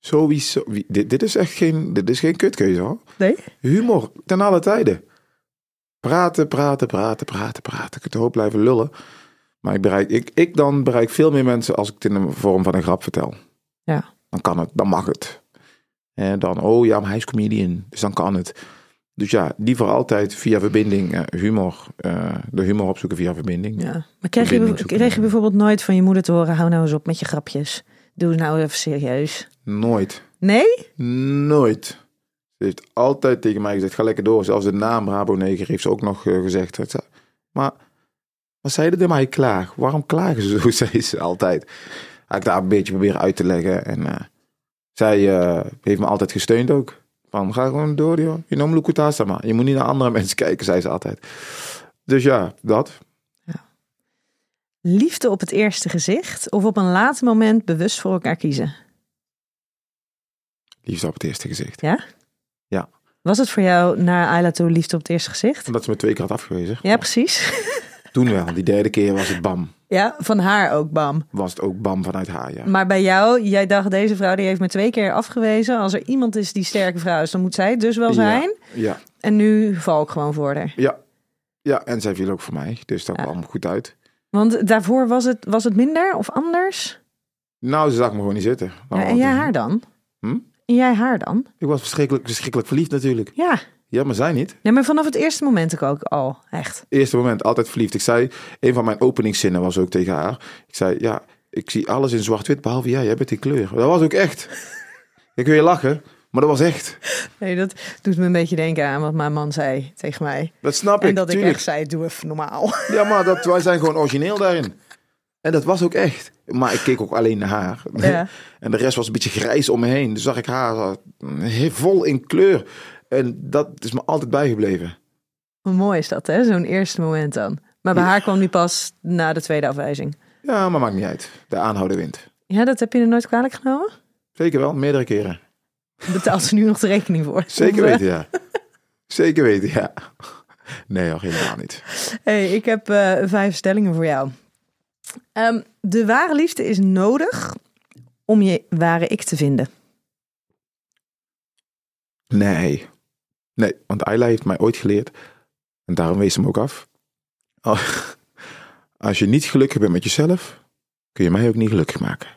Sowieso, wie- dit, dit is echt geen, dit is geen kutkeuze hoor. Nee? Humor, ten alle tijden. Praten, praten, praten, praten, praten. Ik kan hoop blijven lullen. Maar ik, bereik, ik, ik dan bereik veel meer mensen als ik het in de vorm van een grap vertel. Ja. Dan kan het, dan mag het. En dan, oh ja, maar hij is comedian, dus dan kan het. Dus ja, liever altijd via verbinding, eh, humor, eh, de humor opzoeken via verbinding. Ja. Maar kreeg je, kreeg je bijvoorbeeld nooit van je moeder te horen, hou nou eens op met je grapjes. Doe nou even serieus. Nooit, Nee? nooit. Ze heeft altijd tegen mij gezegd, ga lekker door. Zelfs de naam Raboneger heeft ze ook nog eh, gezegd. Zei- Maar wat zeiden er mij klaag? Waarom klagen ze zo, zei ze altijd. Had ik daar een beetje proberen uit te leggen. En eh, zij eh, heeft me altijd gesteund ook. Van, ga gewoon door, joh. Je noemt Lukutasa maar. Je moet niet naar andere mensen kijken, zei ze altijd. Dus ja, dat. Liefde op het eerste gezicht of op een later moment bewust voor elkaar kiezen? Liefde op het eerste gezicht. Ja? Was het voor jou naar Ayla toe liefde op het eerste gezicht? Omdat ze me twee keer had afgewezen. Ja, precies. Toen wel. Die derde keer was het bam. Ja, van haar ook, bam. Was het ook bam vanuit haar, ja. Maar bij jou, jij dacht deze vrouw die heeft me twee keer afgewezen. Als er iemand is die sterke vrouw is, dan moet zij het dus wel zijn. Ja, En nu val ik gewoon voor haar. ja. Ja, en zij viel ook voor mij. Dus dat Ja. kwam goed uit. Want daarvoor was het, was het minder of anders? Nou, ze zag me gewoon niet zitten. Ja, en jij haar dan? Hm? En jij haar dan? Ik was verschrikkelijk, verschrikkelijk verliefd natuurlijk. Ja. Ja, maar zij niet. Nee, maar vanaf het eerste moment ook al, echt. Eerste moment, altijd verliefd. Ik zei, een van mijn openingszinnen was ook tegen haar. Ik zei, ja, ik zie alles in zwart-wit, behalve jij. Jij bent die kleur. Dat was ook echt. Ik wil je lachen, maar dat was echt. Nee, dat doet me een beetje denken aan wat mijn man zei tegen mij. Dat snap ik, En dat ik echt zei, doe even normaal. Ja, maar dat, wij zijn gewoon origineel daarin. En dat was ook echt. Maar ik keek ook alleen naar haar. Ja. En de rest was een beetje grijs om me heen. Dus zag ik haar heel vol in kleur. En dat is me altijd bijgebleven. Hoe mooi is dat, hè? Zo'n eerste moment dan. Maar bij Ja. haar kwam die pas na de tweede afwijzing. Ja, maar maakt niet uit. De aanhouden wint. Ja, dat heb je er nooit kwalijk genomen? Zeker wel, meerdere keren. Betaalt ze nu nog de rekening voor? Zeker eh, weten, ja. Zeker weten, ja. Nee, hoor, helemaal niet. Hey, ik heb eh, vijf stellingen voor jou. Ehm, de ware liefde is nodig om je ware ik te vinden. Nee. Nee, want Ayla heeft mij ooit geleerd, en daarom wees hem ook af. Als je niet gelukkig bent met jezelf, kun je mij ook niet gelukkig maken.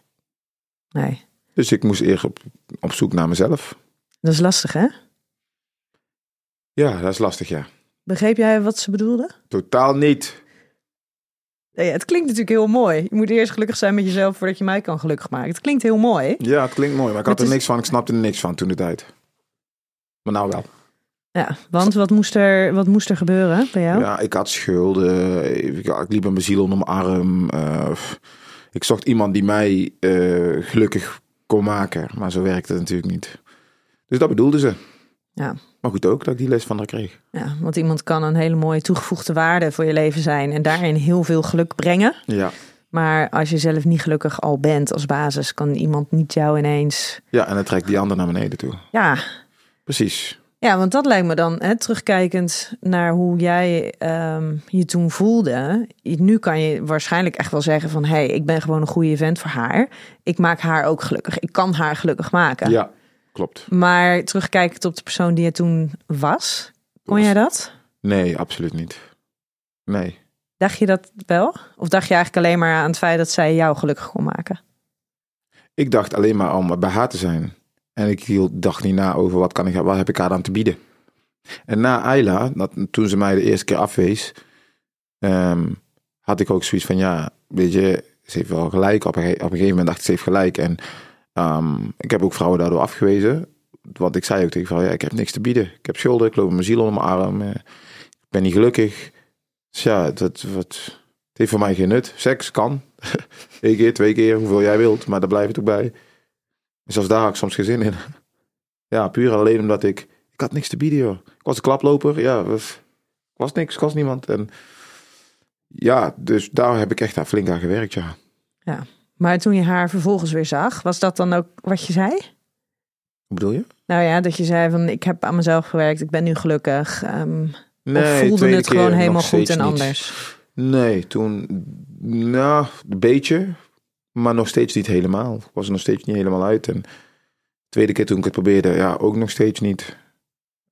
Nee, Dus ik moest eerst op, op zoek naar mezelf. dat is lastig, hè? Ja, dat is lastig, ja. Begreep jij wat ze bedoelde? Totaal niet. Nee, het klinkt natuurlijk heel mooi. Je moet eerst gelukkig zijn met jezelf voordat je mij kan gelukkig maken. Het klinkt heel mooi. Ja, het klinkt mooi, maar ik had er niks van. Ik snapte er niks van toen de tijd. Maar nou wel. Ja, want wat moest er, wat moest er gebeuren bij jou? Ja, ik had schulden. Ik, ik liep met mijn ziel onder mijn arm. Eh, ik zocht iemand die mij eh, gelukkig kon maken. Maar zo werkte het natuurlijk niet. Dus dat bedoelde ze. Ja. Maar goed ook dat ik die les van haar kreeg. Ja, want iemand kan een hele mooie toegevoegde waarde voor je leven zijn en daarin heel veel geluk brengen. Ja. Maar als je zelf niet gelukkig al bent als basis, kan iemand niet jou ineens. ja, en dan trekt die ander naar beneden toe. Ja, Precies. ja want dat lijkt me dan, hè, terugkijkend naar hoe jij ehm, je toen voelde. Nu kan je waarschijnlijk echt wel zeggen van, hé, hey, ik ben gewoon een goede vent voor haar. Ik maak haar ook gelukkig. Ik kan haar gelukkig maken. Ja, klopt. Maar terugkijkend op de persoon die je toen was, kon jij dat? Nee, absoluut niet. Nee. Dacht je dat wel? Of dacht je eigenlijk alleen maar aan het feit dat zij jou gelukkig kon maken? Ik dacht alleen maar om bij haar te zijn. En ik hield, dacht niet na over wat, kan ik, wat heb ik haar dan te bieden. En na Ayla, dat, toen ze mij de eerste keer afwees, ehm, had ik ook zoiets van, ja, weet je, ze heeft wel gelijk. Op een, op een gegeven moment dacht ik, ze heeft gelijk. En ehm, ik heb ook vrouwen daardoor afgewezen. Want ik zei ook tegen vrouwen, ja, ik heb niks te bieden. Ik heb schulden, ik loop mijn ziel onder mijn arm. eh, ik ben niet gelukkig. Dus ja, dat, wat, het heeft voor mij geen nut. Seks kan. Eén keer, twee keer, hoeveel jij wilt. Maar daar blijft het ook bij. En zelfs daar had ik soms geen zin in. Ja, puur en alleen omdat ik... Ik had niks te bieden, joh. Ik was een klaploper. Ja, was, ik was niks. Ik was niemand. En ja, dus daar heb ik echt flink aan gewerkt, ja. Ja. Maar toen je haar vervolgens weer zag, was dat dan ook wat je zei? Hoe bedoel je? Nou ja, dat je zei van ik heb aan mezelf gewerkt, ik ben nu gelukkig. ehm, Nee, of voelde het gewoon helemaal goed en niet. anders? Nee, toen, nou, een beetje, maar nog steeds niet helemaal. Ik was er nog steeds niet helemaal uit. En de tweede keer toen ik het probeerde, ja, ook nog steeds niet.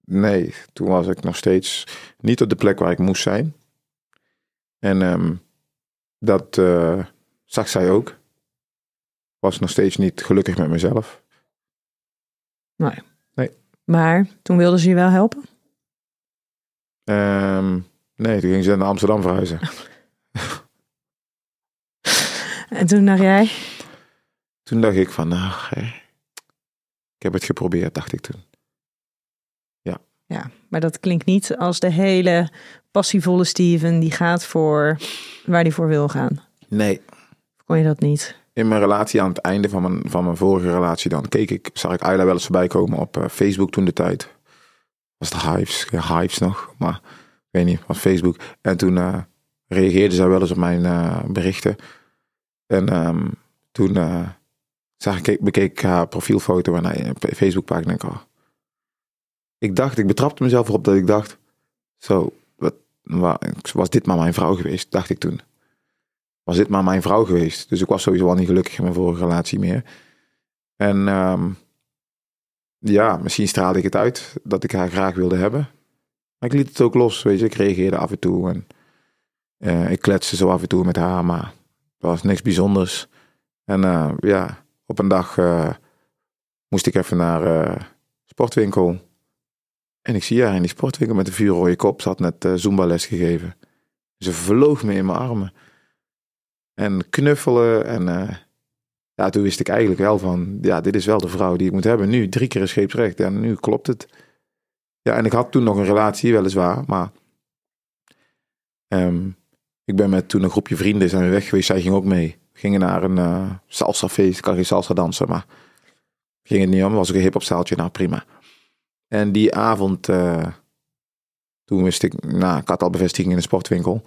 Nee, toen was ik nog steeds niet op de plek waar ik moest zijn. En ehm, dat eh, zag zij ook. Was nog steeds niet gelukkig met mezelf. Maar toen wilde ze je wel helpen? Ehm, nee, toen ging ze naar Amsterdam verhuizen. En toen dacht jij, Toen dacht ik van, nou, hè, ik heb het geprobeerd, dacht ik toen. ja, maar dat klinkt niet als de hele passievolle Steven die gaat voor waar hij voor wil gaan. Nee, Kon je dat niet? In mijn relatie aan het einde van mijn, van mijn vorige relatie dan keek ik, zag ik Ayla wel eens voorbij komen op eh, Facebook toen de tijd. Was het Hives, ja, Hives nog, maar weet niet, was Facebook. En toen eh, reageerde zij wel eens op mijn eh, berichten. En ehm, toen zag ik, bekeek ik haar profielfoto en haar Facebookpagina. Ik, ik dacht, ik betrapte mezelf erop dat ik dacht, zo, wat, wa- was dit maar mijn vrouw geweest, dacht ik toen was dit maar mijn vrouw geweest. Dus ik was sowieso al niet gelukkig in mijn vorige relatie meer. En ehm, ja, misschien straalde ik het uit dat ik haar graag wilde hebben. Maar ik liet het ook los, weet je. Ik reageerde af en toe en eh, ik kletste zo af en toe met haar, maar dat was niks bijzonders. En eh, ja, op een dag eh, moest ik even naar sportwinkel. En ik zie haar in die sportwinkel met een vuurrode kop. Ze had net Zumba les gegeven. Ze vloog me in mijn armen. En knuffelen. En eh, ja, toen wist ik eigenlijk wel van, ja, dit is wel de vrouw die ik moet hebben. Nu drie keer scheepsrecht en nu klopt het. Ja, en ik had toen nog een relatie, weliswaar, maar ehm, ik ben met toen een groepje vrienden zijn we weg geweest. Zij ging ook mee. We gingen naar een eh salsa feest. Ik kan geen salsa dansen, maar ging het niet om. was ook een hip-hop zaaltje. Nou, prima. En die avond, eh, toen wist ik, nou, ik had al bevestiging in de sportwinkel.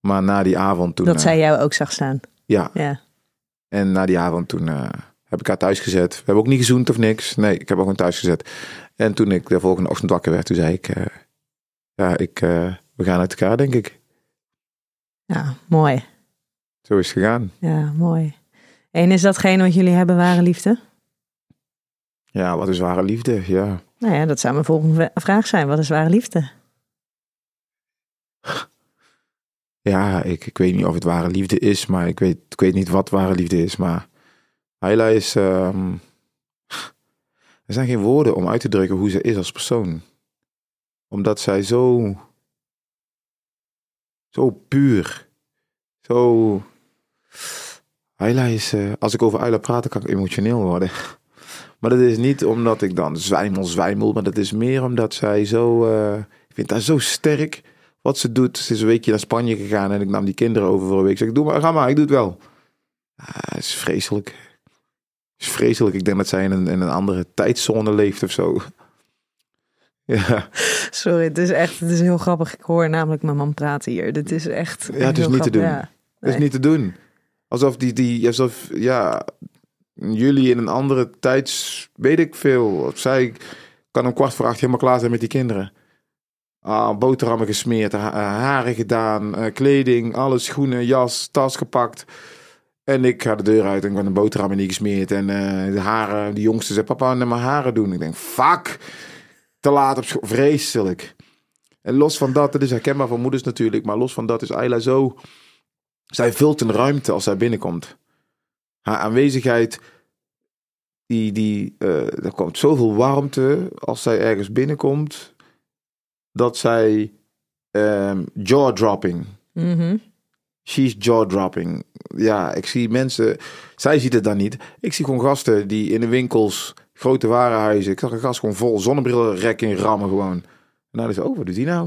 Maar na die avond toen... dat eh, zij jou ook zag staan. Ja, Ja. en na die avond toen eh, heb ik haar thuis gezet. We hebben ook niet gezoend of niks. Nee, ik heb haar gewoon thuis gezet. En toen ik de volgende ochtend wakker werd, toen zei ik... eh, ja, ik, eh, we gaan uit elkaar, denk ik. ja, mooi. Zo is het gegaan. Ja, mooi. En is datgene wat jullie hebben, ware liefde? Ja, wat is ware liefde? Ja. Nou ja, dat zou mijn volgende vraag zijn. Wat is ware liefde? Ja, ik, ik weet niet of het ware liefde is, maar ik weet, ik weet niet wat ware liefde is. Maar Ayla is. ehm, er zijn geen woorden om uit te drukken hoe ze is als persoon. Omdat zij zo. Zo puur. Zo. Ayla is. eh, als ik over Ayla praat, kan ik emotioneel worden. Maar dat is niet omdat ik dan zwijmel, zwijmel. Maar dat is meer omdat zij zo. eh, ik vind haar zo sterk wat ze doet. Ze is een weekje naar Spanje gegaan en ik nam die kinderen over voor een week. Ik zeg, doe maar, ga maar, ik doe het wel. Ah, het is vreselijk. Het is vreselijk. Ik denk dat zij in een, in een andere tijdzone leeft of zo. Ja, Sorry, het is echt het is heel grappig. Ik hoor namelijk mijn man praten hier. Dit is echt. Ja, het is niet te grappig. doen. Ja. dat is niet te doen. Alsof die, die alsof, ja, jullie in een andere tijds, weet ik veel. Of zij kan om kwart voor acht helemaal klaar zijn met die kinderen. Ah, boterhammen gesmeerd, ha- haren gedaan, eh, kleding, alles, schoenen, jas, tas gepakt. En ik ga de deur uit en ik ben een boterhammen niet gesmeerd. En eh, de haren, die jongste zei, papa, neem maar haren doen. Ik denk, fuck, te laat op school, vreselijk. En los van dat, het is herkenbaar van moeders natuurlijk, maar los van dat is Ayla zo... Zij vult een ruimte als zij binnenkomt. Haar aanwezigheid, die, die, eh, er komt zoveel warmte als zij ergens binnenkomt, dat zij ehm jaw-dropping. Mhm. She's jaw-dropping. Ja, ik zie mensen, zij ziet het dan niet. Ik zie gewoon gasten die in de winkels, grote warenhuizen, ik zag een gast gewoon vol zonnebrillenrek in rammen gewoon. En dan is oh, wat doet hij nou?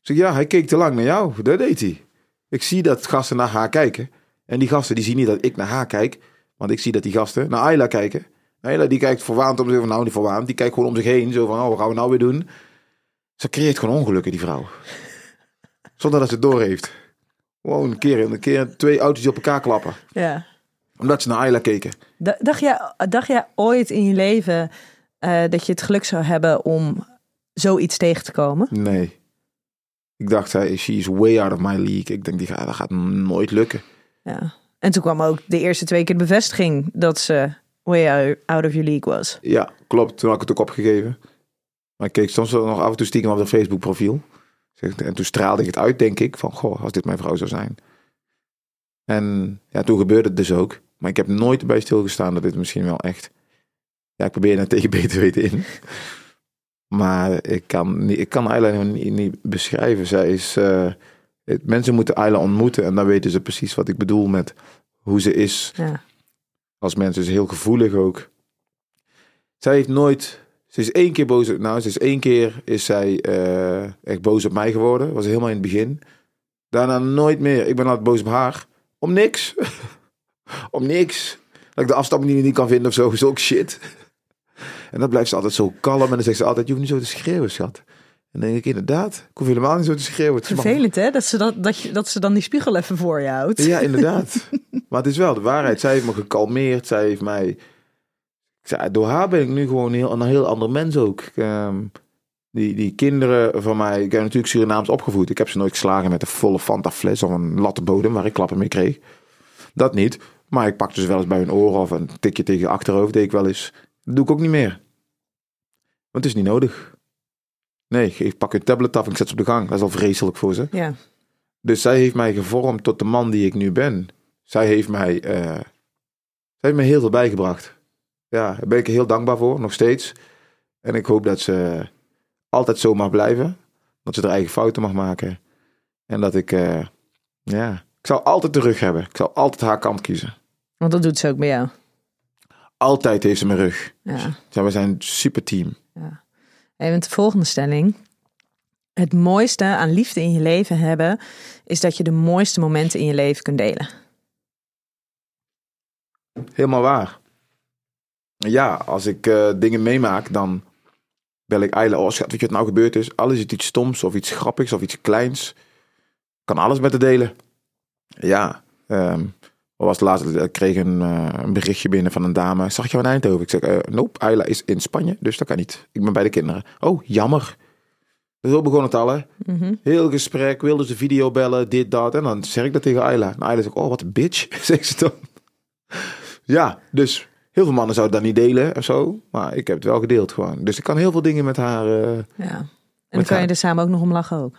Ik zeg, ja, hij keek te lang naar jou. Dat deed hij. Ik zie dat gasten naar haar kijken. En die gasten die zien niet dat ik naar haar kijk. Want ik zie dat die gasten naar Ayla kijken. Ayla die kijkt verwaand om zich van, nou niet verwaand. Die kijkt gewoon om zich heen. Zo van, oh, wat gaan we nou weer doen? Ze creëert gewoon ongelukken, die vrouw. Zonder dat ze het door heeft. Gewoon een keer, een keer twee auto's die op elkaar klappen. Ja. Omdat ze naar Ayla keken. D- Dacht jij, dacht jij ooit in je leven eh, dat je het geluk zou hebben om zoiets tegen te komen? Nee. Ik dacht, hij, she is way out of my league. Ik denk, die gaat, dat gaat nooit lukken. Ja. En toen kwam ook de eerste twee keer de bevestiging dat ze way out of your league was. Ja, klopt. Toen had ik het ook opgegeven. Maar ik keek soms wel nog af en toe stiekem op de Facebook profiel. En toen straalde ik het uit, denk ik. Van, goh, als dit mijn vrouw zou zijn. En ja, toen gebeurde het dus ook. Maar ik heb nooit bij stilgestaan dat dit misschien wel echt... Ja, ik probeer het tegen beter weten in. Maar ik kan, niet, ik kan Ayla niet, niet beschrijven. Zij is... eh, het- mensen moeten Ayla ontmoeten en dan weten ze precies wat ik bedoel met hoe ze is Ja. als mens. Ze is heel gevoelig ook. Zij heeft nooit... Ze is één keer boos... Nou, ze is één keer is zij eh, echt boos op mij geworden. was helemaal in het begin. Daarna nooit meer. Ik ben altijd boos op haar. Om niks. Om niks. Dat ik de afstamming niet, kan vinden of zo. Ook shit. En dan blijft ze altijd zo kalm. En dan zegt ze altijd, je hoeft niet zo te schreeuwen, schat. En dan denk ik, inderdaad. Ik hoef helemaal niet zo te schreeuwen. Het Vervelend hè, dat ze, dat, dat, je, dat ze dan die spiegel even voor je houdt. ja, inderdaad. maar het is wel de waarheid. Zij heeft me gekalmeerd. Zij heeft mij... Zei, door haar ben ik nu gewoon heel, een heel ander mens ook. Ehm, die, die kinderen van mij... Ik heb natuurlijk Surinaams opgevoed. Ik heb ze nooit geslagen met een volle Fanta fles of een latte bodem waar ik klappen mee kreeg. Dat niet. Maar ik pakte ze wel eens bij hun oren of een tikje tegen je achterhoofd deed ik wel eens. Dat doe ik ook niet meer. Want het is niet nodig. Nee, ik pak een tablet af en ik zet ze op de gang. Dat is al vreselijk voor ze. Ja. Dus zij heeft mij gevormd tot de man die ik nu ben. Zij heeft mij, eh, zij heeft mij heel veel bijgebracht. Ja, daar ben ik heel dankbaar voor, nog steeds. En ik hoop dat ze altijd zo mag blijven. Dat ze haar eigen fouten mag maken. En dat ik, eh, ja, ik zal altijd de rug hebben. Ik zal altijd haar kant kiezen. Want dat doet ze ook bij jou. Altijd heeft ze mijn rug. Ja. Ja, we zijn een super team. Even de volgende stelling. Het mooiste aan liefde in je leven hebben is dat je de mooiste momenten in je leven kunt delen. Helemaal waar. Ja, als ik eh, dingen meemaak, dan bel ik Ayla. Oh, schat, weet je wat nou gebeurd is? Al is iets stoms of iets grappigs of iets kleins. Kan alles met haar delen. Ja, ehm wat was het laatste? Ik kreeg een, eh, een berichtje binnen van een dame. Zag je in Eindhoven? Ik zeg, eh nope, Ayla is in Spanje, dus dat kan niet. Ik ben bij de kinderen. Oh, jammer. Zo begon het al, hè. Mhm. Heel gesprek, wilde ze video bellen, dit, dat. En dan zeg ik dat tegen Ayla. En Ayla zegt, oh, wat een bitch, zegt ze dan. Ja, dus heel veel mannen zouden dat niet delen of zo. Maar ik heb het wel gedeeld gewoon. Dus ik kan heel veel dingen met haar... eh, Ja. En dan kan je er samen ook nog om lachen ook.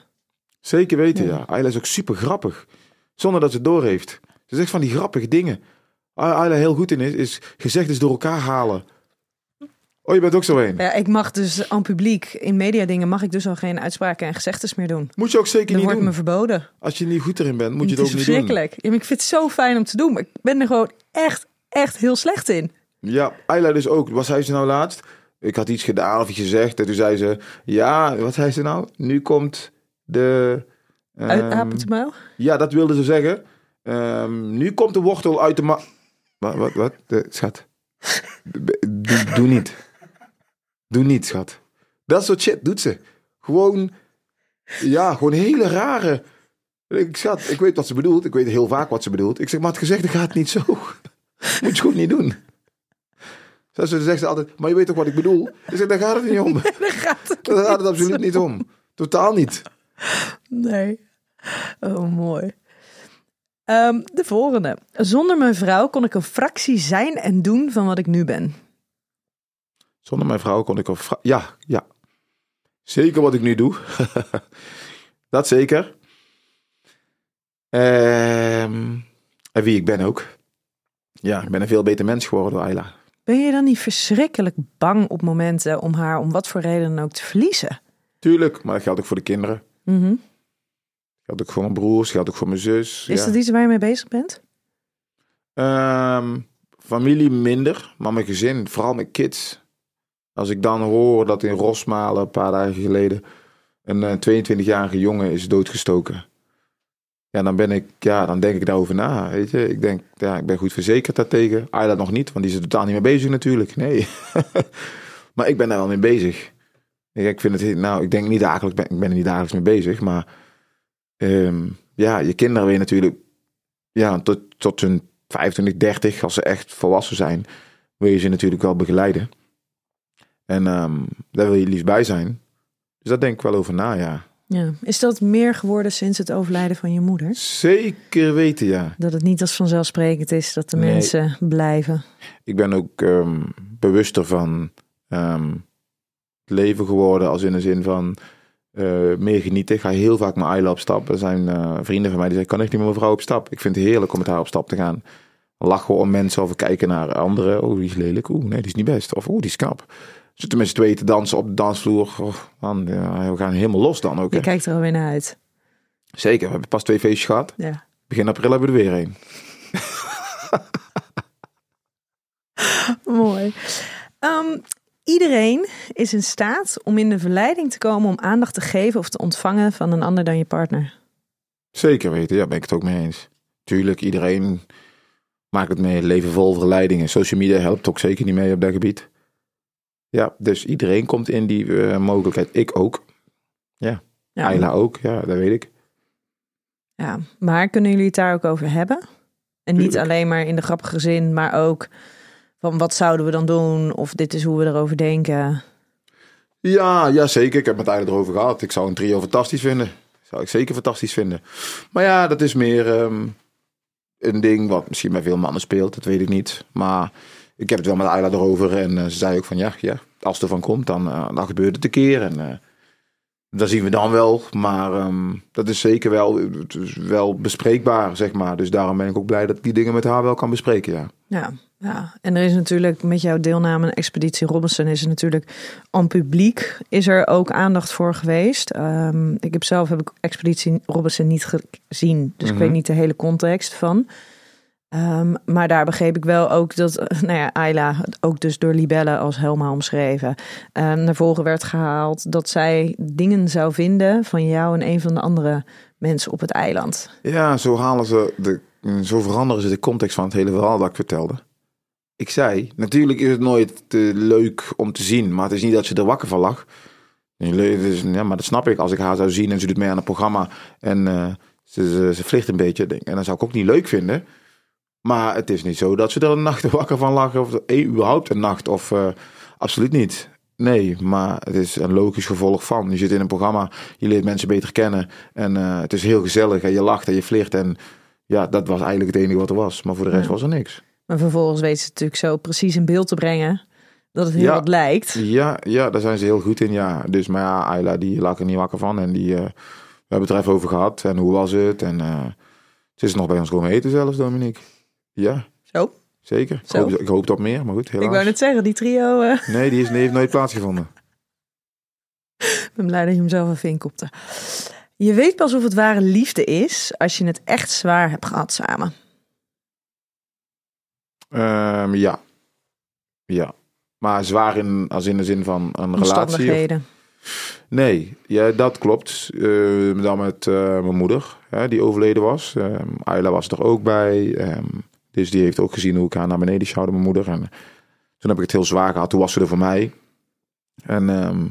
zeker weten, Ja. ja. Ayla is ook super grappig. Zonder dat ze het doorheeft. Ze zegt van die grappige dingen. Ayla heel goed in is, is gezegdes door elkaar halen. Oh, je bent ook zo een. Ja, ik mag dus aan publiek, in mediadingen mag ik dus al geen uitspraken en gezegdes meer doen. Moet je ook zeker Dat niet wordt doen. me verboden. Als je niet goed erin bent, moet je het het is ook niet doen. verschrikkelijk. Ja, ik vind het zo fijn om te doen, maar ik ben er gewoon echt, echt heel slecht in. Ja, Ayla dus ook. Wat zei ze nou laatst? Ik had iets gedaan of iets gezegd. En toen zei ze, ja, wat zei ze nou? Nu komt de... ehm, Uit apen te muil? ja, dat wilde ze zeggen. Ehm, nu komt de wortel uit de ma... Wat, wat, wat? De, schat. Doe, doe niet. Doe niet, schat. Dat soort shit doet ze. Gewoon, ja, gewoon hele rare... Ik, schat, ik weet wat ze bedoelt. Ik weet heel vaak wat ze bedoelt. Ik zeg, maar het gezegde gaat niet zo. Moet je gewoon niet doen. Ze zegt ze altijd, maar je weet toch wat ik bedoel? Ik zeg, daar gaat het niet om. Daar gaat het Daar gaat het absoluut niet om. Totaal niet. Nee. Oh, mooi. Ehm, de volgende. Zonder mijn vrouw kon ik een fractie zijn en doen van wat ik nu ben. Zonder mijn vrouw kon ik vra- Ja, ja. Zeker wat ik nu doe. dat zeker. Ehm, en wie ik ben ook. Ja, ik ben een veel beter mens geworden door Ayla. Ben je dan niet verschrikkelijk bang op momenten om haar om wat voor reden dan ook te verliezen? Tuurlijk, maar dat geldt ook voor de kinderen. Mhm. Geldt ook voor mijn broers, geldt ook voor mijn zus. Is ja. dat iets waar je mee bezig bent? Ehm, familie minder, maar mijn gezin, vooral mijn kids. Als ik dan hoor dat in Rosmalen een paar dagen geleden een eh, 22-jarige jongen is doodgestoken. Ja, dan ben ik, ja, dan denk ik daarover na. Weet je, ik denk, ja, ik ben goed verzekerd daartegen. Ayla nog niet, want die is er totaal niet mee bezig natuurlijk. Nee. maar ik ben daar wel mee bezig. Ik vind het, nou, ik denk niet dagelijks, ben- ik ben er niet dagelijks mee bezig, maar ehm, ja, je kinderen je natuurlijk ja, tot, tot hun 25, 30, als ze echt volwassen zijn, wil je ze natuurlijk wel begeleiden. En ehm, daar wil je liefst bij zijn. Dus daar denk ik wel over na, ja. Ja. Is dat meer geworden sinds het overlijden van je moeder? Zeker weten, ja. Dat het niet als vanzelfsprekend is dat de Nee. mensen blijven. Ik ben ook ehm, bewuster van ehm, het leven geworden, als in de zin van eh, meer genieten. Ik ga heel vaak met Ayla op stap. Er zijn eh, vrienden van mij die zeggen, kan ik niet met mijn vrouw op stap? Ik vind het heerlijk om met haar op stap te gaan. Lachen om mensen of kijken naar anderen. Oh, die is lelijk. Oeh, nee, die is niet best. Of oeh, die is knap. Zitten met z'n tweeën te dansen op de dansvloer. Oh, ja, we gaan helemaal los dan ook. Je hè. kijkt er alweer naar uit. Zeker, we hebben pas twee feestjes gehad. Ja. Begin april hebben we er weer een. Mooi. Ehm, iedereen is in staat om in de verleiding te komen om aandacht te geven of te ontvangen van een ander dan je partner. Zeker weten, ja, ben ik het ook mee eens. Tuurlijk, iedereen maakt het mee. Leven vol verleidingen. Social media helpt ook zeker niet mee op dat gebied. Ja, dus iedereen komt in die eh, mogelijkheid. Ik ook. Ja, Ayla ook, ja, dat weet ik. ja, maar kunnen jullie het daar ook over hebben? En niet Tuurlijk. alleen maar in de grappige zin, maar ook van wat zouden we dan doen? Of dit is hoe we erover denken. Ja, ja, zeker. Ik heb het eigenlijk erover gehad. Ik zou een trio fantastisch vinden. Zou ik zeker fantastisch vinden. Maar ja, dat is meer ehm, een ding wat misschien bij veel mannen speelt. Dat weet ik niet. Maar ik heb het wel met Ayla erover. En eh, ze zei ook van ja, ja als het ervan komt, dan, eh, dan gebeurt het een keer. En eh dat zien we dan wel. Maar ehm, dat is zeker wel, het is wel bespreekbaar, zeg maar. Dus daarom ben ik ook blij dat ik die dingen met haar wel kan bespreken, ja. Ja, ja, en er is natuurlijk met jouw deelname aan Expeditie Robinson is er natuurlijk aan publiek is er ook aandacht voor geweest. Ehm, ik heb zelf heb ik Expeditie Robinson niet gezien, dus ik Mhm. weet niet de hele context van. Ehm, maar daar begreep ik wel ook dat, eh, nou ja, Ayla, ook dus door Libelle als Helma omschreven, ehm, naar voren werd gehaald dat zij dingen zou vinden van jou en een van de andere mensen op het eiland. Ja, zo halen ze de, zo veranderen ze de context van het hele verhaal dat ik vertelde. Ik zei, natuurlijk is het nooit eh, leuk om te zien, maar het is niet dat ze er wakker van lag. Ja, maar dat snap ik. Als ik haar zou zien en ze doet mee aan het programma en eh, ze, ze, ze vliegt een beetje, en dan zou ik ook niet leuk vinden. Maar het is niet zo dat ze er een nacht wakker van lag, of eh, überhaupt een nacht, of eh, absoluut niet. Nee, maar het is een logisch gevolg van. Je zit in een programma, je leert mensen beter kennen. En eh, het is heel gezellig en je lacht en je flirt. En ja, dat was eigenlijk het enige wat er was. Maar voor de rest Ja. was er niks. Maar vervolgens weet ze natuurlijk zo precies in beeld te brengen dat het heel Ja. wat lijkt. Ja, ja, daar zijn ze heel goed in, ja. Dus, maar ja, Ayla, die lag er niet wakker van. En die, eh, we hebben het er even over gehad. En hoe was het? En ze is nog bij ons komen eten zelfs, Dominique. Ja, Zo. zeker. Ik Zo. hoop, ik hoop op meer, maar goed, helaas. Ik wou net zeggen, die trio, eh, Nee, die, is, die heeft nooit plaatsgevonden. ik ben blij dat je hem zelf even inkopte. Je weet pas of het ware liefde is als je het echt zwaar hebt gehad samen. Ehm, ja. Ja. Maar zwaar in, als in de zin van een relatie. of-. Nee, ja, dat klopt. Eh, dan met eh, mijn moeder, hè, die overleden was. Ehm Ayla was er ook bij. Dus die heeft ook gezien hoe ik haar naar beneden sjouwde, mijn moeder. En toen heb ik het heel zwaar gehad. Toen was ze er voor mij. En, ehm,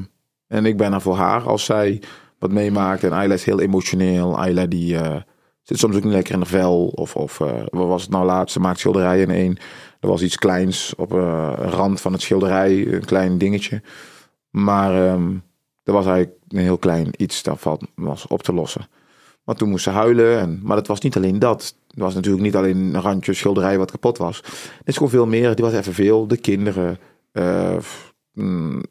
en ik ben er voor haar als zij wat meemaakt. En Ayla is heel emotioneel. Ayla die eh, zit soms ook niet lekker in de vel. Of, of eh, wat was het nou laatst? Ze maakt schilderijen in één. Er was iets kleins op eh, een rand van het schilderij. Een klein dingetje. Maar ehm, er was eigenlijk een heel klein iets daarvan was op te lossen. Maar toen moest ze huilen. En, maar het was niet alleen dat. Het was natuurlijk niet alleen een randje schilderij wat kapot was. Het is gewoon veel meer. Die was even veel. De kinderen. eh, mm,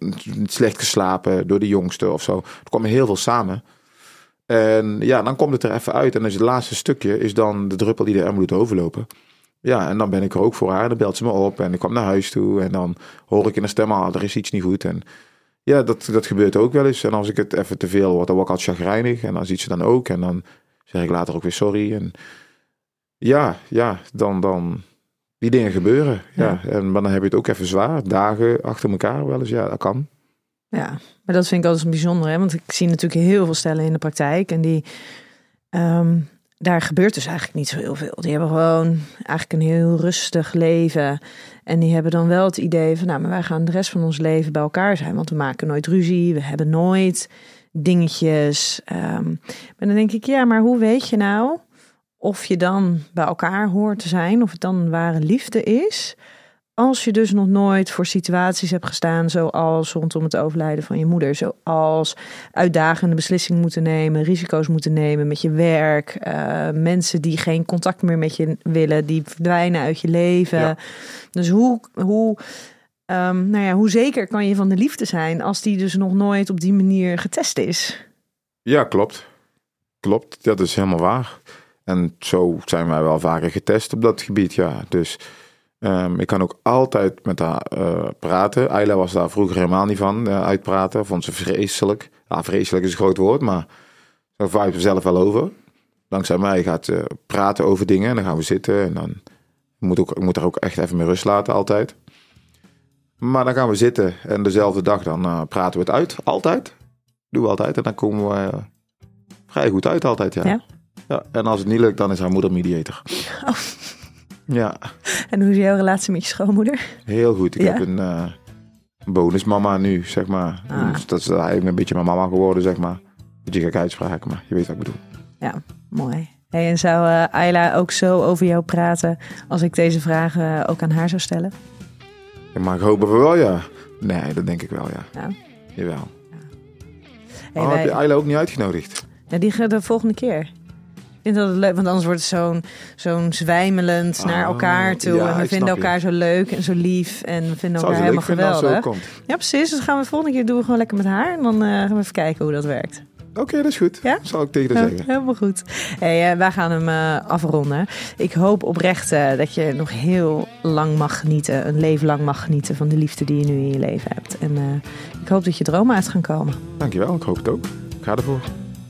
slecht geslapen door de jongste of zo. Er kwam heel veel samen. En ja, dan komt het er even uit. En is het laatste stukje is dan de druppel die emmer doet overlopen. Ja, en dan ben ik er ook voor haar. En dan belt ze me op. En ik kwam naar huis toe. En dan hoor ik in de stem, ah, er is iets niet goed. En ja, dat, dat gebeurt ook wel eens. En als ik het even te veel word, dan word ik altijd chagrijnig. En dan ziet ze dan ook. En dan zeg ik later ook weer sorry. En ja, ja, dan, dan die dingen gebeuren. Ja. En maar dan heb je het ook even zwaar. Dagen achter elkaar wel eens. Ja, dat kan. Ja, maar dat vind ik altijd bijzonder, hè? want ik zie natuurlijk heel veel stellen in de praktijk en die, ehm, daar gebeurt dus eigenlijk niet zo heel veel. Die hebben gewoon eigenlijk een heel rustig leven. En die hebben dan wel het idee van, nou, maar wij gaan de rest van ons leven bij elkaar zijn. Want we maken nooit ruzie, we hebben nooit dingetjes. Um, maar dan denk ik, ja, maar hoe weet je nou of je dan bij elkaar hoort te zijn, of het dan ware liefde is? Als je dus nog nooit voor situaties hebt gestaan, zoals rondom het overlijden van je moeder, zoals uitdagende beslissingen moeten nemen, risico's moeten nemen met je werk, uh, mensen die geen contact meer met je willen, die verdwijnen uit je leven. Dus hoe, hoe, um, nou ja, hoe zeker kan je van de liefde zijn als die dus nog nooit op die manier getest is? Ja, klopt. Klopt, dat is helemaal waar. En zo zijn wij wel vaker getest op dat gebied, ja. Dus Um, ik kan ook altijd met haar uh, praten. Ayla was daar vroeger helemaal niet van, uh, uitpraten. Vond ze vreselijk. Ja, vreselijk is een groot woord, maar vibe er zelf wel over. Dankzij mij gaat ze praten over dingen en dan gaan we zitten. En dan moet ook, ik moet ook echt even meer rust laten, altijd. Maar dan gaan we zitten en dezelfde dag dan uh, praten we het uit. Altijd. Doen we altijd. En dan komen we vrij goed uit altijd, ja. ja. Ja. En als het niet lukt, dan is haar moeder mediator. Oh. Ja. En hoe is jouw relatie met je schoonmoeder? Heel goed. Ik heb een uh, bonusmama nu, zeg maar. Ah. Dus dat is eigenlijk een beetje mijn mama geworden, zeg maar. Beetje gekke uitspraken, maar je weet wat ik bedoel. Ja, mooi. Hey, en zou uh, Ayla ook zo over jou praten als ik deze vragen ook aan haar zou stellen? Ja, maar ik hoop we wel, ja. Nee, dat denk ik wel, ja. ja. Jawel. Ja. Hey, oh, wij... heb je Ayla ook niet uitgenodigd? Ja, die gaat de volgende keer vind dat het leuk, want anders wordt het zo'n zo'n zwijmelend naar oh, elkaar toe. en we vinden elkaar zo leuk en zo lief. En we vinden elkaar helemaal geweldig. Ja, precies. Dus gaan we volgende keer doen we gewoon lekker met haar. En dan uh, gaan we even kijken hoe dat werkt. Oké, dat is goed. Ja? Zal ik tegen haar zeggen. Helemaal goed. Hey, uh, wij gaan hem uh, afronden. Ik hoop oprecht uh, dat je nog heel lang mag genieten. Een leven lang mag genieten van de liefde die je nu in je leven hebt. En ik hoop dat je dromen uit gaan komen. Dankjewel, ik hoop het ook. Ik ga ervoor.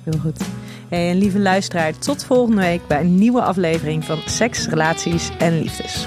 Heel goed. En lieve luisteraar, tot volgende week bij een nieuwe aflevering van Seks, Relaties en Liefdes.